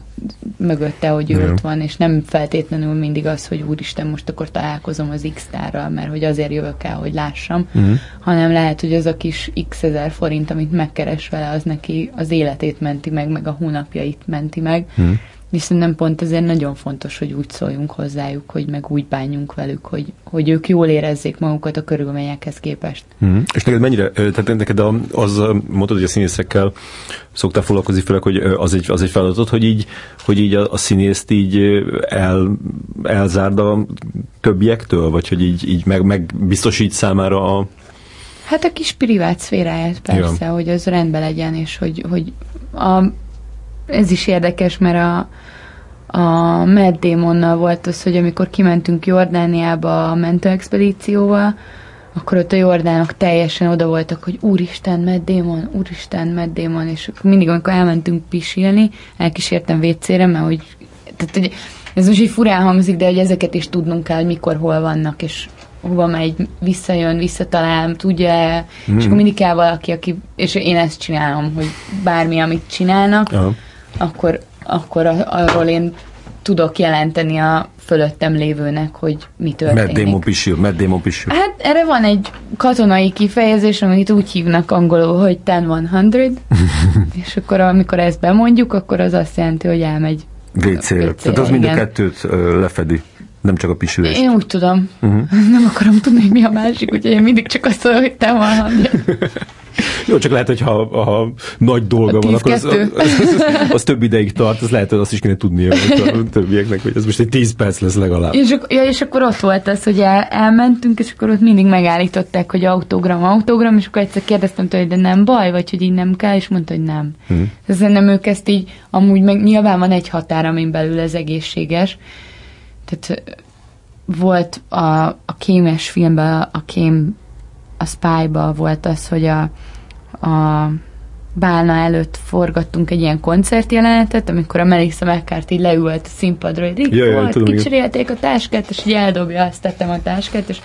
mögötte, hogy ő ott van, és nem feltétlenül mindig az, hogy úristen, most akkor találkozom az X-tárral, mert hogy azért jövök el, hogy lássam, uh-huh. hanem lehet, hogy az a kis x ezer forint, amit megkeres vele, az neki az életét menti meg, meg a hónapjait menti meg, uh-huh Viszont nem pont ezért nagyon fontos, hogy úgy szóljunk hozzájuk, hogy meg úgy bánjunk velük, hogy, hogy ők jól érezzék magukat a körülményekhez képest. Mm. És neked mennyire, tehát neked az, mondtad, hogy a színészekkel szoktál foglalkozni, főleg, hogy az egy, az egy feladat, hogy így, hogy így a, a színészt így el, elzárd a többiektől, vagy hogy így, így meg, meg biztosít számára a Hát a kis privát szféráját persze, ja. hogy az rendben legyen, és hogy, hogy a ez is érdekes, mert a, a Matt Damonnal volt az, hogy amikor kimentünk Jordániába a mentőexpedícióval, akkor ott a jordánok teljesen oda voltak, hogy úristen, Matt Damon, úristen, Matt Damon, és mindig, amikor elmentünk pisilni, elkísértem vécére, mert hogy, tehát, hogy ez most így furán hangzik, de hogy ezeket is tudnunk kell, hogy mikor, hol vannak, és hova megy, visszajön, visszatalál, tudja mm. és akkor hmm. mindig kell valaki, aki, és én ezt csinálom, hogy bármi, amit csinálnak, Aha akkor, akkor arról én tudok jelenteni a fölöttem lévőnek, hogy mi történik. Mad pisil, mad pisil. Hát erre van egy katonai kifejezés, amit úgy hívnak angolul, hogy 10-100, és akkor amikor ezt bemondjuk, akkor az azt jelenti, hogy elmegy WC-re. Tehát az mind a kettőt lefedi. Nem csak a pisilést. Én úgy tudom. Uh-huh. Nem akarom tudni, hogy mi a másik, úgyhogy én mindig csak azt mondom, hogy te van Jó, csak lehet, hogy ha, ha nagy dolga van, akkor az, az, az, az, több ideig tart, az lehet, hogy azt is kéne tudnia a többieknek, hogy ez most egy 10 perc lesz legalább. És, ja, és akkor ott volt az, hogy el, elmentünk, és akkor ott mindig megállították, hogy autogram, autogram, és akkor egyszer kérdeztem tőle, hogy de nem baj, vagy hogy így nem kell, és mondta, hogy nem. Hmm. nem ők ezt így, amúgy meg nyilván van egy határ, amin belül ez egészséges. Tehát volt a, a kémes filmben, a kém a Spy-ba volt az, hogy a, a Bálna előtt forgattunk egy ilyen koncertjelenetet, amikor a Melissa McCarthy leült a színpadra, hogy Rick ja, volt, kicserélték a táskát, és így eldobja, azt tettem a táskát, és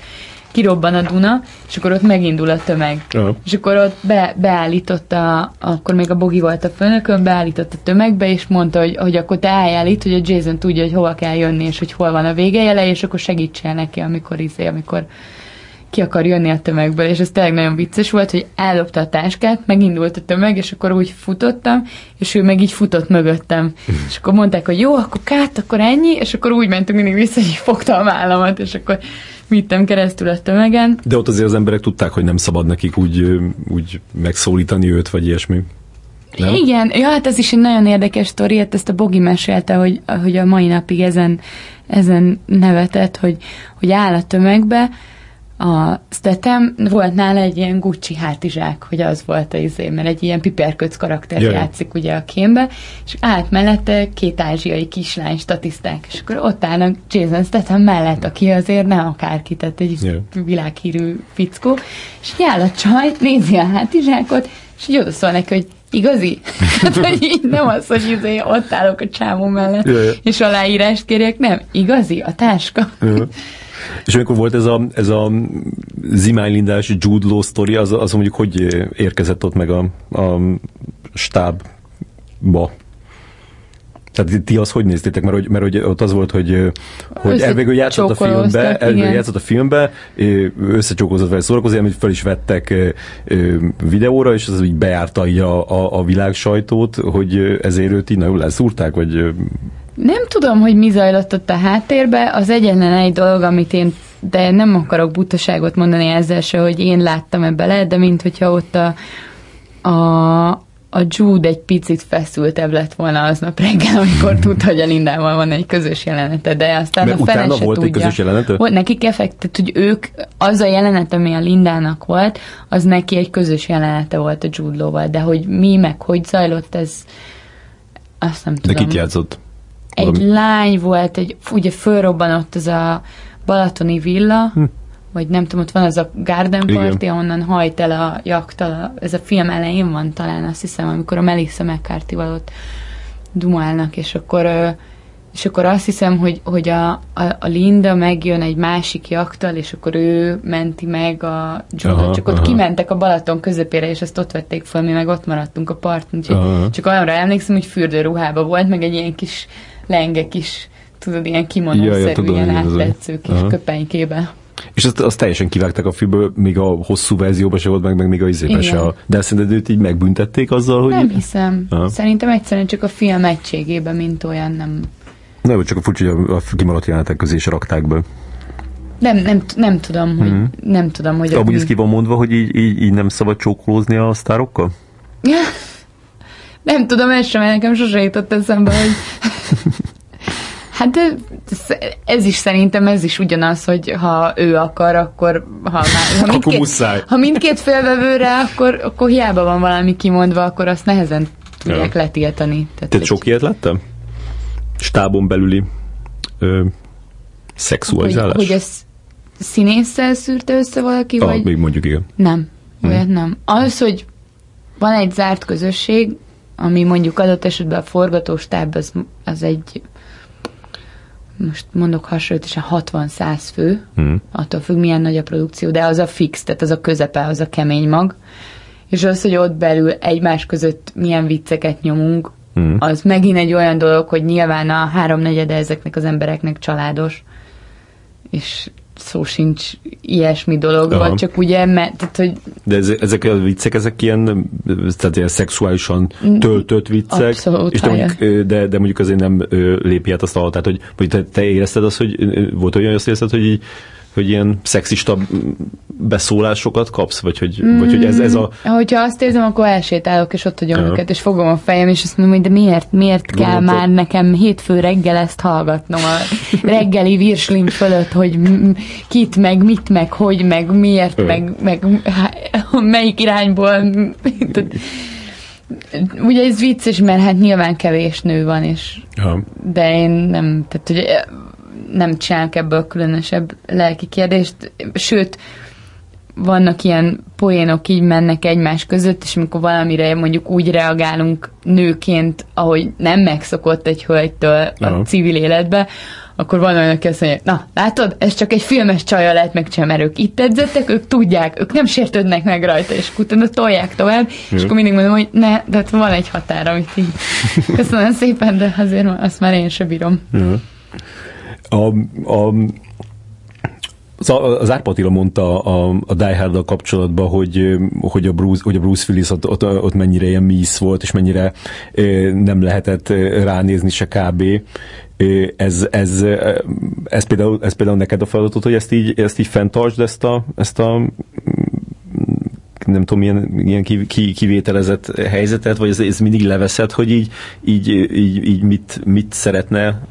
kirobban a Duna, és akkor ott megindul a tömeg. Ja. És akkor ott be, beállította, akkor még a Bogi volt a főnökön, beállított a tömegbe, és mondta, hogy, hogy akkor te álljál itt, hogy a Jason tudja, hogy hova kell jönni, és hogy hol van a végejele, és akkor segítsél neki, amikor izé, amikor ki akar jönni a tömegből, és ez tényleg nagyon vicces volt, hogy ellopta a táskát, megindult a tömeg, és akkor úgy futottam, és ő meg így futott mögöttem. és akkor mondták, hogy jó, akkor kát, akkor ennyi, és akkor úgy mentünk mindig vissza, hogy fogta a vállamat, és akkor vittem keresztül a tömegen. De ott azért az emberek tudták, hogy nem szabad nekik úgy, úgy megszólítani őt, vagy ilyesmi. Nem? Igen, ja, hát ez is egy nagyon érdekes sztori, hát ezt a Bogi mesélte, hogy, hogy a mai napig ezen, ezen nevetett, hogy, hogy áll a tömegbe, a Statham volt nála egy ilyen Gucci hátizsák, hogy az volt a izé, mert egy ilyen piperköc karakter Jaj. játszik ugye a kémbe, és állt mellette két ázsiai kislány statiszták, és akkor ott állnak Jason Statham mellett, aki azért nem akárki, tehát egy Jaj. világhírű fickó, és áll a csaj, nézi a hátizsákot, és így oda neki, hogy igazi? hát, hogy így nem az, hogy izé, ott állok a csávó mellett, Jaj. és aláírást kérjek, nem, igazi, a táska. Jaj. És amikor volt ez a, ez a zimánylindás Jude Law sztori, az, az mondjuk hogy érkezett ott meg a, a stábba? Tehát ti azt hogy néztétek? Mert, hogy, mert hogy ott az volt, hogy, hogy elvégül játszott a filmbe, elvégül játszott a filmbe, összecsókozott vele szórakozni, amit fel is vettek videóra, és az így beárta így a, a, a világ sajtót, hogy ezért őt így nagyon leszúrták, vagy nem tudom, hogy mi zajlott ott a háttérbe. Az egyetlen egy dolog, amit én, de nem akarok butaságot mondani ezzel se, hogy én láttam ebbe le, de mint hogyha ott a, a, a Jude egy picit feszültebb lett volna aznap reggel, amikor tudta, hogy a Lindával van egy közös jelenete, de aztán Mert a fele se volt tudja. egy közös jelenete? Volt, nekik effektet, hogy ők, az a jelenet, ami a Lindának volt, az neki egy közös jelenete volt a Jude de hogy mi, meg hogy zajlott, ez azt nem tudom. De kit játszott? Egy Valami... lány volt, egy, ugye fölrobbanott ez a Balatoni villa, hm. vagy nem tudom, ott van az a Garden Party, Igen. ahonnan hajt el a jaktal, ez a film elején van talán, azt hiszem, amikor a Melissa McCarthy-val ott dumálnak, és akkor és akkor azt hiszem, hogy, hogy a, a, a Linda megjön egy másik jaktal, és akkor ő menti meg a Jodot. Csak ott aha. kimentek a Balaton közepére, és ezt ott vették föl, mi meg ott maradtunk a parton. Úgyhogy csak arra emlékszem, hogy fürdőruhába volt, meg egy ilyen kis lenge kis, tudod, ilyen kimonószerű, ja, ilyen átvetsző kis Aha. köpenykébe. És azt, azt teljesen kivágták a filmből, még a hosszú verzióban se volt meg, meg még a izébe se. A, de szerinted őt így megbüntették azzal, hogy... Nem hiszem. Aha. Szerintem egyszerűen csak a film egységében, mint olyan nem... Nem, csak a furcsa, hogy a kimaradt jelenetek közé is rakták be. Nem, nem, nem tudom, hogy, mm-hmm. nem tudom, hogy... Amúgy ez ki van mondva, hogy így, így, így nem szabad csókolózni a sztárokkal? nem tudom, ez sem, nekem sose jutott eszembe, hogy Hát ez is szerintem ez is ugyanaz, hogy ha ő akar, akkor ha, már, ha, mindkét, akkor ha mindkét félvevő rá, akkor, akkor hiába van valami kimondva, akkor azt nehezen tudják ja. letiltani. Tehát Te egy... sok ilyet lettem? Stábon belüli ö, szexualizálás? Hogy, hogy ez színésszel szűrte össze valaki, ah, vagy... még mondjuk igen. Nem, hmm. olyat nem. Az, hogy van egy zárt közösség, ami mondjuk adott esetben a forgatóstáb, az, az egy most mondok hasonlóan 60-100 fő, hmm. attól függ, milyen nagy a produkció, de az a fix, tehát az a közepe, az a kemény mag. És az, hogy ott belül egymás között milyen vicceket nyomunk, hmm. az megint egy olyan dolog, hogy nyilván a háromnegyede ezeknek az embereknek családos, és szó sincs ilyesmi dologban, csak ugye, mert, tehát, hogy... De ez, ezek a viccek, ezek ilyen, tehát ilyen szexuálisan mm. töltött viccek, Abszolút, és de mondjuk, de, de mondjuk azért nem lépi át azt a tehát hogy, hogy te, te érezted azt, hogy volt olyan, hogy azt érezted, hogy így hogy ilyen szexista beszólásokat kapsz, vagy hogy, mm, vagy hogy ez, ez a... Hogyha azt érzem, akkor elsétálok, és ott hagyom ja. őket, és fogom a fejem, és azt mondom, hogy de miért, miért kell már nekem hétfő reggel ezt hallgatnom a reggeli virslim fölött, hogy kit, meg mit, meg hogy, meg miért, ja. meg, meg melyik irányból... Ugye ez vicces, mert hát nyilván kevés nő van, és ja. de én nem, tehát hogy nem csinálok ebből különösebb lelki kérdést, sőt, vannak ilyen poénok, így mennek egymás között, és amikor valamire mondjuk úgy reagálunk nőként, ahogy nem megszokott egy hölgytől a Aha. civil életbe, akkor van olyan, aki azt mondja, na, látod, ez csak egy filmes csaja lehet megcsinálni, mert ők itt edzettek, ők tudják, ők nem sértődnek meg rajta, és utána tolják tovább, Jó. és akkor mindig mondom, hogy ne, de hát van egy határ, amit így köszönöm szépen, de azért azt már én sem bírom. Jó. A, a, az Árpa Attila mondta a, a Die hard kapcsolatban, hogy, hogy, a Bruce, hogy a Bruce Willis ott, ott, ott mennyire ilyen mísz volt, és mennyire nem lehetett ránézni se kb. Ez, ez, ez, például, ez például neked a feladatod, hogy ezt így, ezt így fenntartsd, ezt a, ezt a nem tudom, ilyen, ilyen kivételezett helyzetet, vagy ez, ez mindig leveszed, hogy így, így, így, így mit, mit szeretne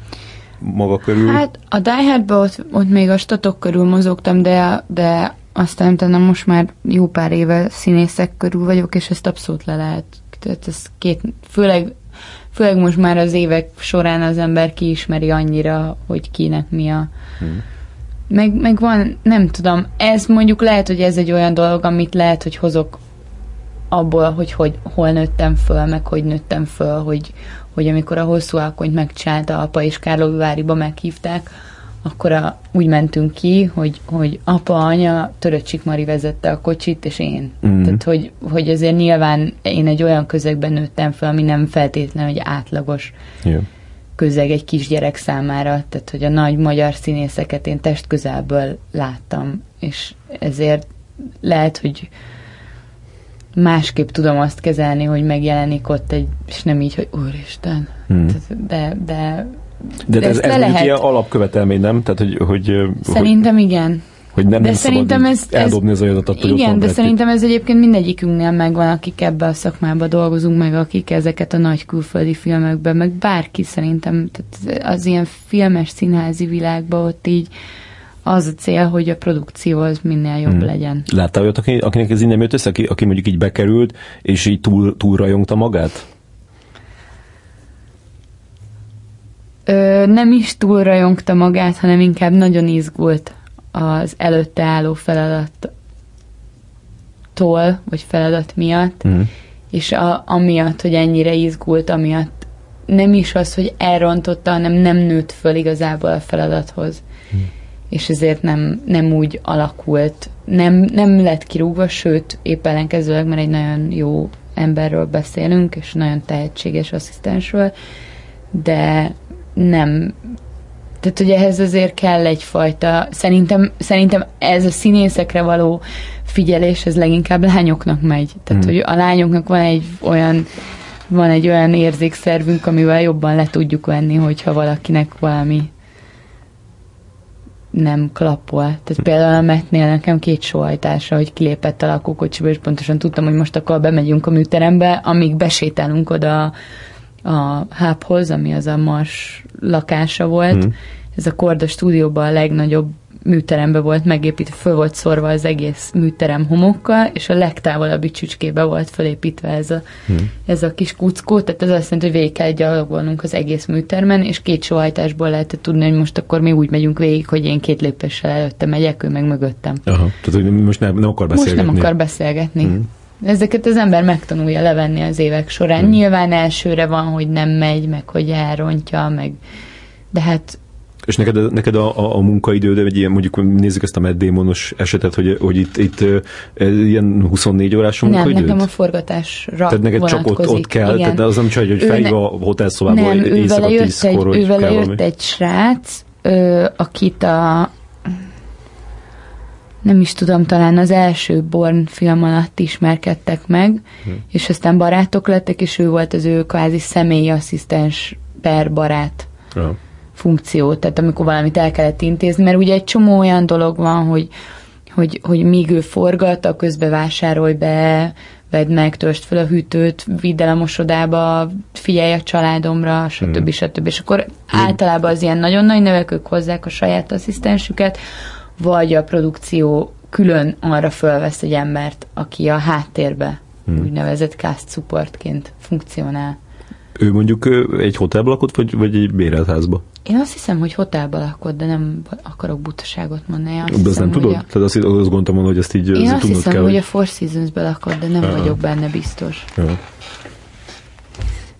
maga körül? Hát a Die Hardban ott, ott még a statok körül mozogtam, de, de aztán utána most már jó pár éve színészek körül vagyok, és ezt abszolút le lehet. Tehát ez két, főleg, főleg most már az évek során az ember kiismeri annyira, hogy kinek mi a... Hmm. Meg, meg van, nem tudom, ez mondjuk lehet, hogy ez egy olyan dolog, amit lehet, hogy hozok abból, hogy, hogy hol nőttem föl, meg hogy nőttem föl, hogy, hogy amikor a hosszú alkonyt megcsinálta apa és Kárlóváriba meghívták, akkor a, úgy mentünk ki, hogy, hogy apa, anya, Töröcsik Mari vezette a kocsit, és én. Mm. Tehát, hogy, hogy azért nyilván én egy olyan közegben nőttem fel, ami nem feltétlenül egy átlagos yeah. közeg egy kisgyerek számára, tehát, hogy a nagy magyar színészeket én test közelből láttam, és ezért lehet, hogy másképp tudom azt kezelni, hogy megjelenik ott egy, és nem így, hogy úristen, mm. de, de de, de ez, ez lehet. ilyen alapkövetelmény, nem? Tehát, hogy, hogy, Szerintem hogy, igen. Hogy nem, de nem szerintem ez, eldobni ez, az adatot, hogy Igen, de szerintem ez egyébként mindegyikünknél megvan, akik ebbe a szakmába dolgozunk, meg akik ezeket a nagy külföldi filmekben, meg bárki szerintem, tehát az ilyen filmes színházi világban ott így az a cél, hogy a produkció az minél jobb hmm. legyen. Láttál olyat, akinek ez így nem jött össze, aki, aki mondjuk így bekerült, és így túl, túl rajongta magát? Ö, nem is túl rajongta magát, hanem inkább nagyon izgult az előtte álló feladattól, vagy feladat miatt, mm. és a, amiatt, hogy ennyire izgult, amiatt nem is az, hogy elrontotta, hanem nem nőtt föl igazából a feladathoz. Mm. És ezért nem, nem úgy alakult, nem, nem lett kirúgva, sőt, épp ellenkezőleg, mert egy nagyon jó emberről beszélünk, és nagyon tehetséges asszisztensről, de nem tehát ugye ehhez azért kell egyfajta, szerintem, szerintem ez a színészekre való figyelés, ez leginkább lányoknak megy. Tehát, mm. hogy a lányoknak van egy olyan van egy olyan érzékszervünk, amivel jobban le tudjuk venni, hogyha valakinek valami nem klappol. Tehát például a Metnél nekem két sóhajtása, hogy kilépett a lakókocsiba, és pontosan tudtam, hogy most akkor bemegyünk a műterembe, amíg besétálunk oda a hubhoz, ami az a Mars lakása volt. Hmm. Ez a Korda stúdióban a legnagyobb műterembe volt megépítve, föl volt szorva az egész műterem homokkal, és a legtávolabbi csücskébe volt felépítve ez a, hmm. ez a kis kuckó, tehát ez azt jelenti, hogy végig kell gyalogolnunk az egész műtermen, és két sohajtásból lehetett tudni, hogy most akkor mi úgy megyünk végig, hogy én két lépéssel előtte megyek, ő meg mögöttem. Aha, tehát hogy most nem, nem akar beszélgetni. Most nem akar beszélgetni. Hmm. Ezeket az ember megtanulja levenni az évek során. Hmm. Nyilván elsőre van, hogy nem megy, meg hogy elrontja, meg de hát és neked, neked a, a, a munkaidőd, egy ilyen, mondjuk nézzük ezt a Matt Damonos esetet, hogy, hogy itt, itt ilyen 24 órás munkaidőd? Nem, nekem a forgatásra Tehát neked csak ott, ott kell, igen. de az nem csak, hogy fejbe a hotelszobában nem, éjszaka tízkor, hogy kell jött egy srác, ö, akit a nem is tudom, talán az első Born film alatt ismerkedtek meg, hmm. és aztán barátok lettek, és ő volt az ő kvázi személyi asszisztens per barát ja. Funkció, tehát amikor valamit el kellett intézni, mert ugye egy csomó olyan dolog van, hogy, hogy, hogy míg ő forgat, a közbe vásárolj be, vedd meg, törst fel a hűtőt, vidd el a mosodába, figyelj a családomra, stb. Hmm. stb. És akkor általában az ilyen nagyon nagy nevekök hozzák a saját asszisztensüket, vagy a produkció külön arra fölvesz egy embert, aki a háttérbe hmm. úgynevezett cast supportként funkcionál. Ő mondjuk egy hotelben lakott, vagy, vagy egy bérelt házba? Én azt hiszem, hogy hotelben lakott, de nem akarok butaságot mondani. Azt de hiszem, nem tudod? A... Tehát azt, azt gondoltam, hogy ezt így Én azt hiszem, kell, hogy, hogy a Four Seasons-ben lakott, de nem Aha. vagyok benne biztos. Ja.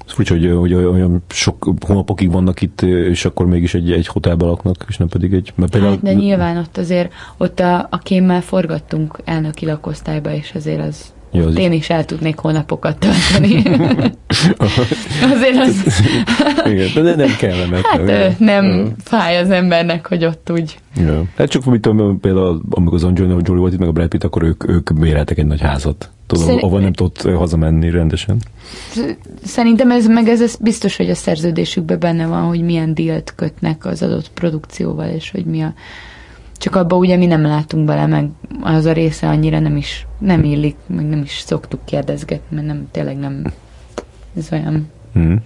Furcsa, hogy, hogy olyan sok hónapokig vannak itt, és akkor mégis egy, egy hotelben laknak, és nem pedig egy... Mert például... Hát, de nyilván ott azért, ott a, a kémmel forgattunk elnöki lakosztályba, és azért az Ja, az én is el tudnék hónapokat tölteni. Azért az... Igen, de nem kellemetlen. Hát nem, nem fáj az embernek, hogy ott úgy... Ja. Hát csak mit tudom, például amikor az Angelina Jolie volt itt, meg a Brad Pitt, akkor ők, ők béreltek egy nagy házat. Tudom, Szerint... ahol nem tudott hazamenni rendesen. Szerintem ez meg ez, ez biztos, hogy a szerződésükben benne van, hogy milyen dílt kötnek az adott produkcióval, és hogy mi a csak abba ugye mi nem látunk bele, meg az a része annyira nem is, nem illik, meg nem is szoktuk kérdezgetni, mert nem, tényleg nem, ez olyan. Hmm.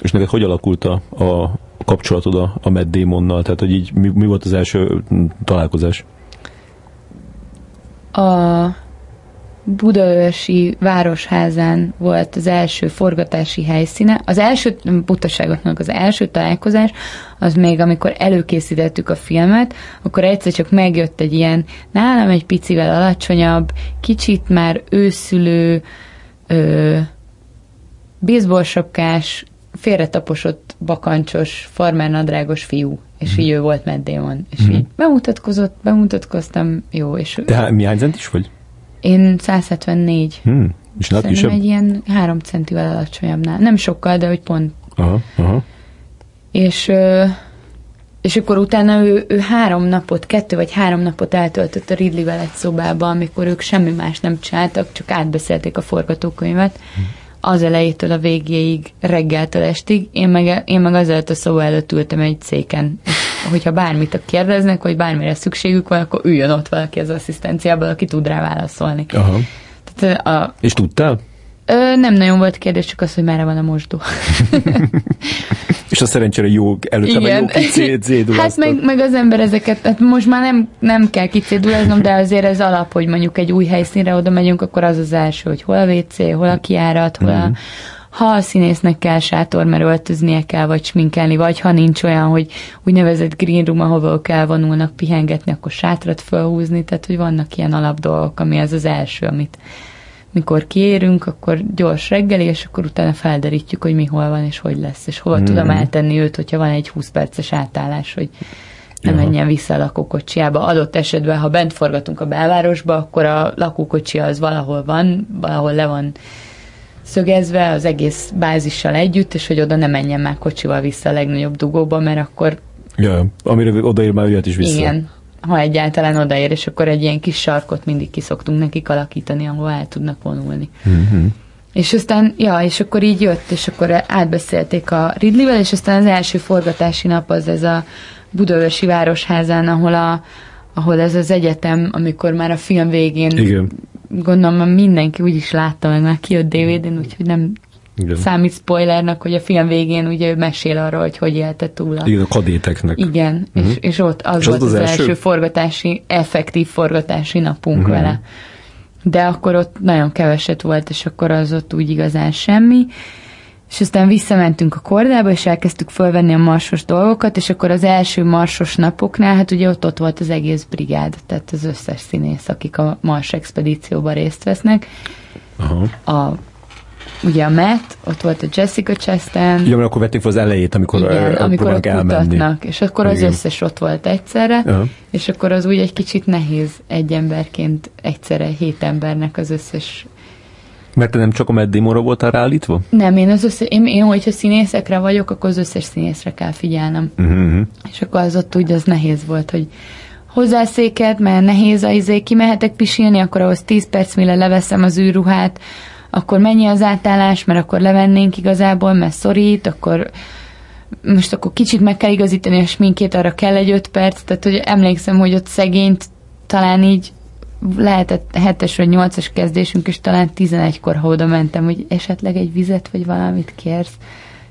És neked hogy alakult a, a kapcsolatod a, a Matt Damonnal? Tehát, hogy így mi, mi volt az első találkozás? A Budaörsi Városházán volt az első forgatási helyszíne. Az első, butaságoknak az első találkozás, az még amikor előkészítettük a filmet, akkor egyszer csak megjött egy ilyen, nálam egy picivel alacsonyabb, kicsit már őszülő, ö, baseballsapkás, félretaposott, bakancsos, farmernadrágos fiú, és így ő volt Matt Damon. És mm-hmm. így bemutatkozott, bemutatkoztam, jó, és... Te mi hány is vagy? Én 174. Hmm. És Szerintem egy ilyen három centivel alacsonyabbnál. Nem sokkal, de hogy pont. Aha, aha. És, és akkor utána ő, ő három napot, kettő vagy három napot eltöltött a Ridley-vel egy szobában, amikor ők semmi más nem csináltak, csak átbeszélték a forgatókönyvet. Hmm az elejétől a végéig, reggeltől estig, én meg, én meg azelőtt a szoba előtt ültem egy széken. És hogyha bármit kérdeznek, vagy bármire szükségük van, akkor üljön ott valaki az asszisztenciából, aki tud rá válaszolni. Aha. Tehát, a, És tudtál? Ö, nem nagyon volt kérdés, csak az, hogy merre van a mosdó. És a szerencsére jó, előtte Igen. jó kicéduláztak. Hát meg, meg, az ember ezeket, hát most már nem, nem kell kicéduláznom, de azért ez alap, hogy mondjuk egy új helyszínre oda megyünk, akkor az az első, hogy hol a WC, hol a kiárat, hol a, mhm. Ha a színésznek kell sátor, mert öltöznie kell, vagy sminkelni, vagy ha nincs olyan, hogy úgynevezett green room, ahova kell vonulnak pihengetni, akkor sátrat felhúzni, tehát hogy vannak ilyen alap dolgok, ami az az első, amit mikor kiérünk, akkor gyors reggeli, és akkor utána felderítjük, hogy mi hol van, és hogy lesz, és hol mm. tudom eltenni őt, hogyha van egy 20 perces átállás, hogy nem Jaha. menjen vissza a lakókocsiába. Adott esetben, ha bent forgatunk a belvárosba, akkor a lakókocsi az valahol van, valahol le van szögezve az egész bázissal együtt, és hogy oda ne menjen már kocsival vissza a legnagyobb dugóba, mert akkor... Ja, amire odaér már jöhet is vissza. Igen, ha egyáltalán odaér, és akkor egy ilyen kis sarkot mindig kiszoktunk nekik alakítani, ahol el tudnak vonulni. Mm-hmm. És aztán, ja, és akkor így jött, és akkor átbeszélték a Ridley-vel, és aztán az első forgatási nap az ez a Budaörsi Városházán, ahol, a, ahol ez az egyetem, amikor már a film végén Igen. Gondolom mindenki úgy is látta, meg már kijött DVD-n, úgyhogy nem igen. számít spoilernak, hogy a film végén ugye ő mesél arról, hogy hogy élte túl a... Igen, a kadéteknek. Igen, uh-huh. és, és ott az és volt az, az, az első? első forgatási, effektív forgatási napunk uh-huh. vele. De akkor ott nagyon keveset volt, és akkor az ott úgy igazán semmi. És aztán visszamentünk a kordába, és elkezdtük fölvenni a marsos dolgokat, és akkor az első marsos napoknál, hát ugye ott, ott volt az egész brigád, tehát az összes színész, akik a mars expedícióban részt vesznek. Aha. A ugye a Matt, ott volt a Jessica Chastain. Igen, akkor vették fel az elejét, amikor, Igen, amikor ott elmenni. kutatnak, és akkor az Igen. összes ott volt egyszerre, uh-huh. és akkor az úgy egy kicsit nehéz egy emberként egyszerre hét embernek az összes mert te nem csak a Matt Damonra voltál ráállítva? Nem, én az összes, én, én, hogyha színészekre vagyok, akkor az összes színészre kell figyelnem. Uh-huh. És akkor az ott úgy az nehéz volt, hogy hozzászéket, mert nehéz a izé, kimehetek pisilni, akkor ahhoz 10 perc, mire leveszem az űrruhát, akkor mennyi az átállás, mert akkor levennénk igazából, mert szorít, akkor most akkor kicsit meg kell igazítani a sminkét, arra kell egy öt perc, tehát hogy emlékszem, hogy ott szegényt talán így lehetett hetes vagy nyolcas kezdésünk, és talán 11-kor, ha oda mentem, hogy esetleg egy vizet vagy valamit kérsz,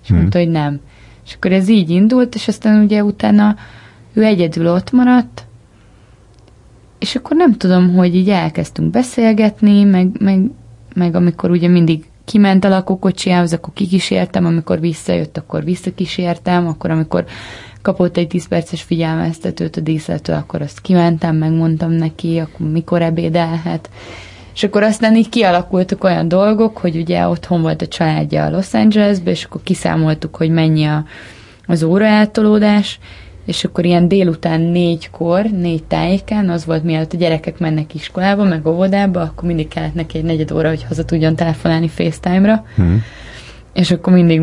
és hmm. mondta, hogy nem. És akkor ez így indult, és aztán ugye utána ő egyedül ott maradt, és akkor nem tudom, hogy így elkezdtünk beszélgetni, meg, meg meg amikor ugye mindig kiment a lakókocsiához, akkor kikísértem, amikor visszajött, akkor visszakísértem, akkor amikor kapott egy 10 perces figyelmeztetőt a díszletől, akkor azt kimentem, megmondtam neki, akkor mikor ebédelhet. És akkor aztán így kialakultak olyan dolgok, hogy ugye otthon volt a családja a Los Angelesbe, és akkor kiszámoltuk, hogy mennyi a, az óraeltolódás, és akkor ilyen délután négykor, négy tájékán, az volt mielőtt a gyerekek mennek iskolába, meg óvodába, akkor mindig kellett neki egy negyed óra, hogy haza tudjon telefonálni FaceTime-ra. Hmm. És akkor mindig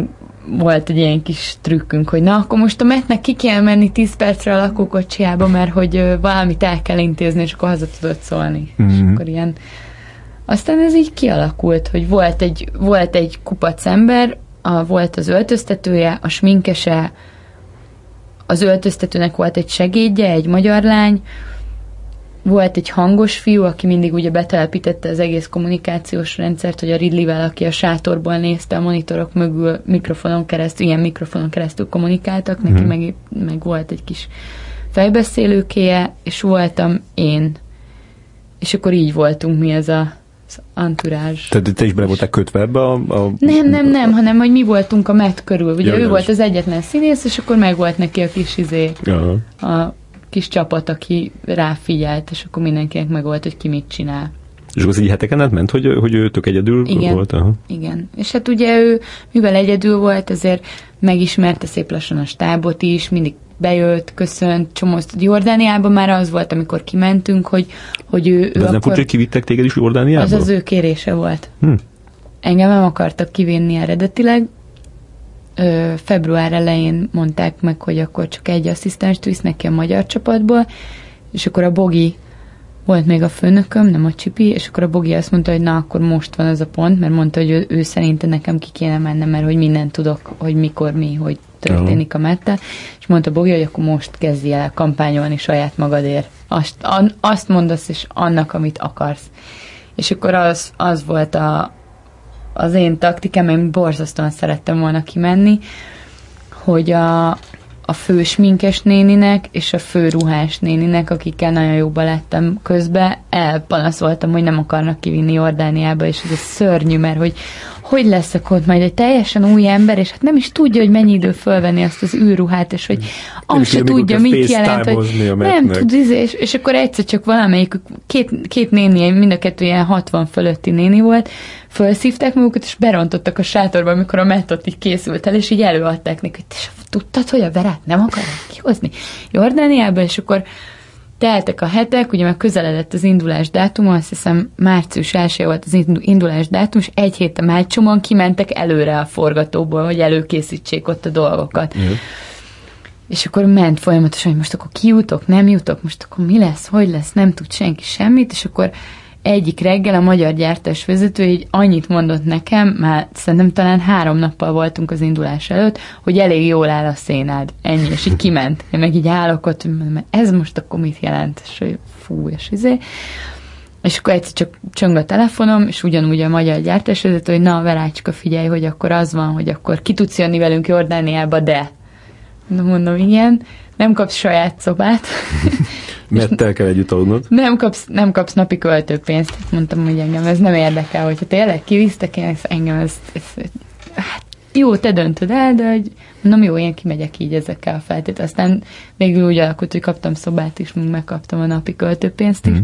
volt egy ilyen kis trükkünk, hogy na, akkor most a metnek ki kell menni 10 percre a lakókocsiába, mert hogy uh, valamit el kell intézni, és akkor haza tudott szólni. Mm-hmm. És akkor ilyen... Aztán ez így kialakult, hogy volt egy, volt egy kupac ember, a, volt az öltöztetője, a sminkese, az öltöztetőnek volt egy segédje, egy magyar lány, volt egy hangos fiú, aki mindig ugye betelepítette az egész kommunikációs rendszert, hogy a Ridley-vel, aki a sátorból nézte a monitorok mögül mikrofonon keresztül, ilyen mikrofonon keresztül kommunikáltak, neki mm. meg, meg volt egy kis fejbeszélőkéje, és voltam én. és akkor így voltunk mi ez a anturázs. Tehát te is bele voltál kötve ebbe a, a... Nem, nem, nem, hanem hogy mi voltunk a Met körül. Ugye ja, ő volt az egyetlen színész, és akkor meg volt neki a kis izé, Aha. a kis csapat, aki ráfigyelt, és akkor mindenkinek meg volt, hogy ki mit csinál. És akkor az így heteken át ment, hogy, hogy ő tök egyedül igen, volt? Aha. Igen. És hát ugye ő, mivel egyedül volt, ezért megismerte szép lassan a stábot is, mindig bejött, köszönt, csomózt. Jordániában már az volt, amikor kimentünk, hogy, hogy ő, De ő ez akkor... nem furcsa, hogy kivittek téged is Jordániába? Az az ő kérése volt. Hm. Engem nem akartak kivinni eredetileg. Ö, február elején mondták meg, hogy akkor csak egy asszisztens visz neki a magyar csapatból, és akkor a Bogi volt még a főnököm, nem a Csipi, és akkor a Bogi azt mondta, hogy na, akkor most van az a pont, mert mondta, hogy ő, ő szerinte nekem ki kéne mennem, mert hogy mindent tudok, hogy mikor, mi, hogy történik a mettel, és mondta Bogi, hogy akkor most kezdj el kampányolni saját magadért. Azt, an, azt mondasz, és annak, amit akarsz. És akkor az, az volt a, az én taktikám, én borzasztóan szerettem volna kimenni, hogy a, a fő sminkes néninek és a fő ruhás néninek, akikkel nagyon jóba lettem közben, elpanaszoltam, hogy nem akarnak kivinni Jordániába, és ez szörnyű, mert hogy hogy lesz akkor majd egy teljesen új ember, és hát nem is tudja, hogy mennyi idő fölvenni azt az űrruhát, és hogy azt se tudja, mit jelent, hogy nem tud, izé, és, és akkor egyszer csak valamelyik, két, két néni, mind a kettő ilyen 60 fölötti néni volt, felszívták magukat, és berontottak a sátorba, amikor a metot így készült el, és így előadták neki, hogy tudtad, hogy a verát nem akarják kihozni Jordániába, és akkor teltek a hetek, ugye már közeledett az indulás dátuma, azt hiszem március 1 volt az indulás dátum, és egy héten májcsomon kimentek előre a forgatóból, hogy előkészítsék ott a dolgokat. Mm. És akkor ment folyamatosan, hogy most akkor kijutok, nem jutok, most akkor mi lesz, hogy lesz, nem tud senki semmit, és akkor egyik reggel a magyar gyártás vezető így annyit mondott nekem, már szerintem talán három nappal voltunk az indulás előtt, hogy elég jól áll a szénád. Ennyi, és így kiment. Én meg így állok ott, mert ez most akkor mit jelent? És hogy fú, és izé. És akkor egyszer csak csöng a telefonom, és ugyanúgy a magyar gyártás vezető, hogy na, Verácska, figyelj, hogy akkor az van, hogy akkor ki tudsz jönni velünk Jordániába, de. Na mondom, igen, nem kapsz saját szobát. Mert el kell együtt aludnod. Nem kapsz, nem kapsz napi költőpénzt. Mondtam, hogy engem ez nem érdekel, hogyha tényleg kivisztek, én engem ez, ez, hát jó, te döntöd el, de hogy mondom, jó, én kimegyek így ezekkel a feltét. Aztán végül úgy alakult, hogy kaptam szobát is, még megkaptam a napi költőpénzt is. Mm.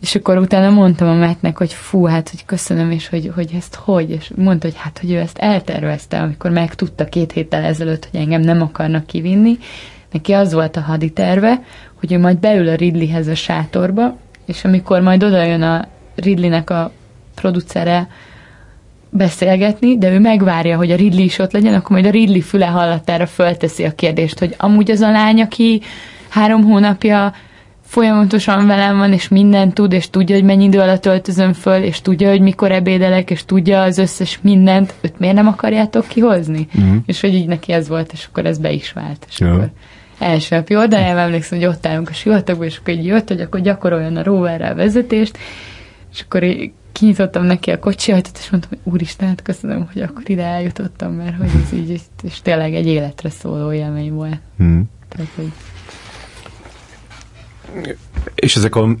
És akkor utána mondtam a Metnek, hogy fú, hát, hogy köszönöm, és hogy, hogy ezt hogy, és mondta, hogy hát, hogy ő ezt eltervezte, amikor megtudta két héttel ezelőtt, hogy engem nem akarnak kivinni. Neki az volt a haditerve, hogy ő majd beül a Ridleyhez a sátorba, és amikor majd oda jön a Ridleynek a producere beszélgetni, de ő megvárja, hogy a Ridley is ott legyen, akkor majd a Ridley füle hallatára fölteszi a kérdést, hogy amúgy az a lány, aki három hónapja folyamatosan velem van, és mindent tud, és tudja, hogy mennyi idő alatt öltözöm föl, és tudja, hogy mikor ebédelek, és tudja az összes mindent, őt miért nem akarjátok kihozni? Uh-huh. És hogy így neki ez volt, és akkor ez be is vált. És ja. akkor első nap Jordániában emlékszem, hogy ott állunk a sivatagban, és akkor így jött, hogy akkor gyakoroljon a roverrel vezetést, és akkor így kinyitottam neki a kocsi ajtót, és mondtam, hogy úristen, hát köszönöm, hogy akkor ide eljutottam, mert hogy ez így, és tényleg egy életre szóló élmény volt. Hmm. Tehát, hogy... És ezek a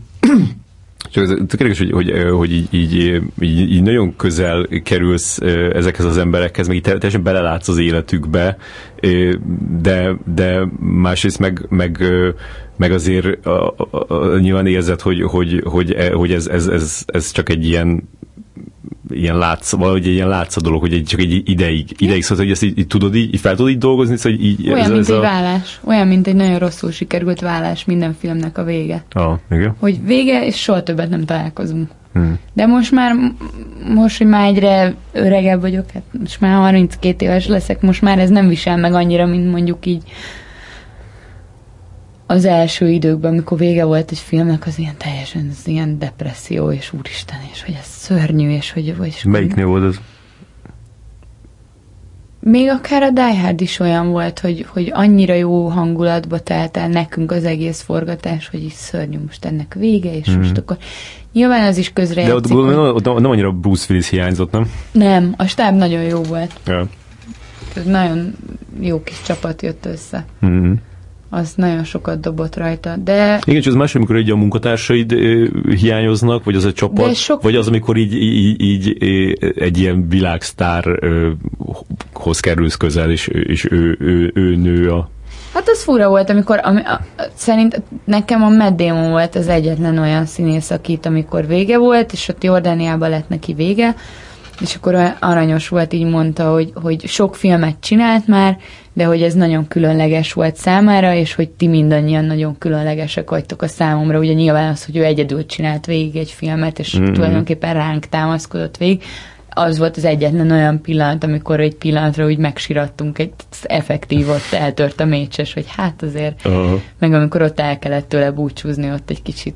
csak ez tökéletes, hogy, hogy, hogy így, így, így, így, nagyon közel kerülsz ezekhez az emberekhez, meg így teljesen belelátsz az életükbe, de, de másrészt meg, meg, meg azért a, a, a, nyilván érzed, hogy, hogy, hogy, hogy ez, ez, ez, ez csak egy ilyen ilyen látsz, valahogy egy ilyen látszó dolog, hogy egy, csak egy ideig, ideig szóval, hogy ezt így, így tudod így, így fel tudod így dolgozni, szóval így, Olyan, ez, mint ez egy a... vállás. Olyan, mint egy nagyon rosszul sikerült vállás minden filmnek a vége. Ah, igen. Hogy vége, és soha többet nem találkozunk. Hmm. De most már, most, hogy már egyre öregebb vagyok, hát most már 32 éves leszek, most már ez nem visel meg annyira, mint mondjuk így az első időkben, amikor vége volt egy filmnek, az ilyen teljesen az ilyen depresszió, és úristen, és hogy ez szörnyű, és hogy... És Melyiknél volt az? Még akár a Die Hard is olyan volt, hogy, hogy annyira jó hangulatba telt el nekünk az egész forgatás, hogy is szörnyű, most ennek vége, és mm. most akkor nyilván az is közre De ott, hogy... ott, ott nem annyira Bruce Willis hiányzott, nem? Nem, a stáb nagyon jó volt. Ja. nagyon jó kis csapat jött össze. Mm-hmm. Az nagyon sokat dobott rajta, de... Igen, és az más, amikor egy a munkatársaid hiányoznak, vagy az a csapat, sok... vagy az, amikor így, így, így egy ilyen világsztárhoz kerülsz közel, és, és ő, ő, ő nő a Hát az fura volt, amikor ami, a, szerint nekem a Matt Damon volt az egyetlen olyan színész, akit amikor vége volt, és ott Jordániában lett neki vége, és akkor aranyos volt, így mondta, hogy, hogy sok filmet csinált már, de hogy ez nagyon különleges volt számára, és hogy ti mindannyian nagyon különlegesek vagytok a számomra. Ugye nyilván az, hogy ő egyedül csinált végig egy filmet, és mm-hmm. tulajdonképpen ránk támaszkodott végig, az volt az egyetlen olyan pillanat, amikor egy pillanatra úgy megsirattunk, egy effektív ott eltört a mécses, hogy hát azért, uh-huh. meg amikor ott el kellett tőle búcsúzni, ott egy kicsit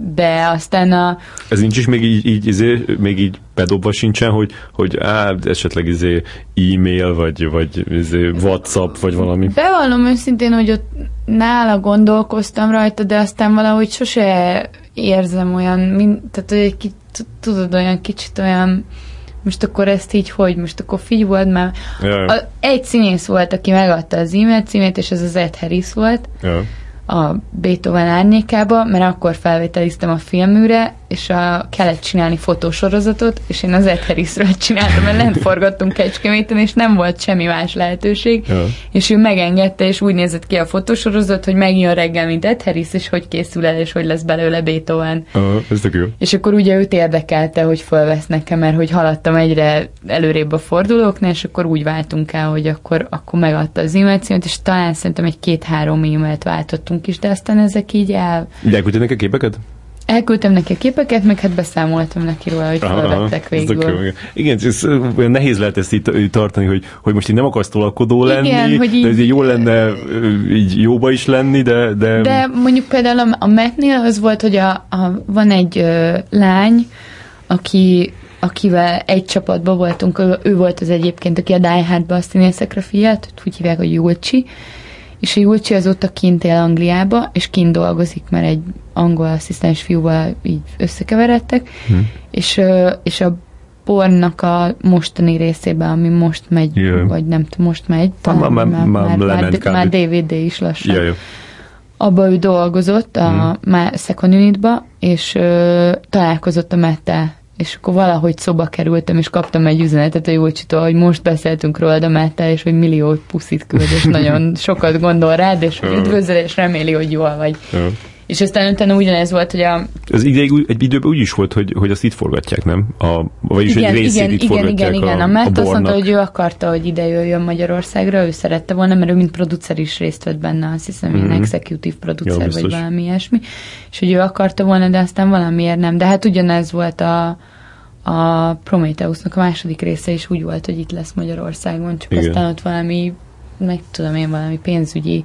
de aztán a... Ez nincs is még így, így, izé, még így bedobva sincsen, hogy, hogy á, esetleg izé e-mail, vagy, vagy izé WhatsApp, vagy valami. Bevallom őszintén, hogy ott nála gondolkoztam rajta, de aztán valahogy sose érzem olyan, mint, tehát hogy egy tudod, olyan kicsit olyan most akkor ezt így hogy, most akkor figy volt már. A, egy színész volt, aki megadta az e-mail címét, és ez az Ed Harris volt. Ja a Beethoven árnyékába, mert akkor felvételiztem a filműre, és a, kellett csinálni fotósorozatot, és én az Ed Harrisről csináltam, mert lent forgattunk Kecskeméten, és nem volt semmi más lehetőség, ja. és ő megengedte, és úgy nézett ki a fotósorozat, hogy megjön reggel, mint Ed Harris, és hogy készül el, és hogy lesz belőle Beethoven. Uh, ez tök jó. És akkor ugye őt érdekelte, hogy fölvesznek-e, mert hogy haladtam egyre előrébb a fordulóknál, és akkor úgy váltunk el, hogy akkor, akkor megadta az e-mail címet, és talán szerintem egy két-három e-mailt váltottunk is, de aztán ezek így el... Elküldtek a képeket? Elküldtem neki a képeket, meg hát beszámoltam neki róla, hogy felvettek végül. Ez igen, ez olyan nehéz lehet ezt így tartani, hogy, hogy most így nem akarsz tolakodó lenni, igen, hogy így, de így jó lenne így jóba is lenni, de... De, de mondjuk például a, a Metnél az volt, hogy a, a, van egy ö, lány, aki akivel egy csapatban voltunk, ő, ő volt az egyébként, aki a Die Hardba a színészekre figyelt, úgy hívják, hogy Julcsi, és a Julcsi azóta kint él Angliába, és kint dolgozik, mert egy angol asszisztens fiúval így összekeveredtek, hmm. és, és a pornak a mostani részében, ami most megy, Jaj. vagy nem tudom, most megy, talán már, már, már, már, már DVD is lassan. Jaj. Abba ő dolgozott a hmm. Second Unitba, és ö, találkozott a Mettel és akkor valahogy szoba kerültem, és kaptam egy üzenetet a Jócsitól, hogy most beszéltünk róla a Mette, és hogy millió puszit küld, és nagyon sokat gondol rád, és hogy üdvözöl, és reméli, hogy jól vagy. És aztán utána ugyanez volt, hogy a... Az ideig egy időben úgy is volt, hogy, hogy azt itt forgatják, nem? A, vagyis igen, egy részét igen, itt igen, forgatják igen, igen. A, a Matt azt mondta, hogy ő akarta, hogy ide jöjjön Magyarországra, ő szerette volna, mert ő mint producer is részt vett benne, azt hiszem, mm-hmm. ilyen executive producer, ja, vagy valami ilyesmi. És hogy ő akarta volna, de aztán valamiért nem. De hát ugyanez volt a, a Prometheusnak a második része is úgy volt, hogy itt lesz Magyarországon, csak Igen. aztán ott valami, meg tudom én, valami pénzügyi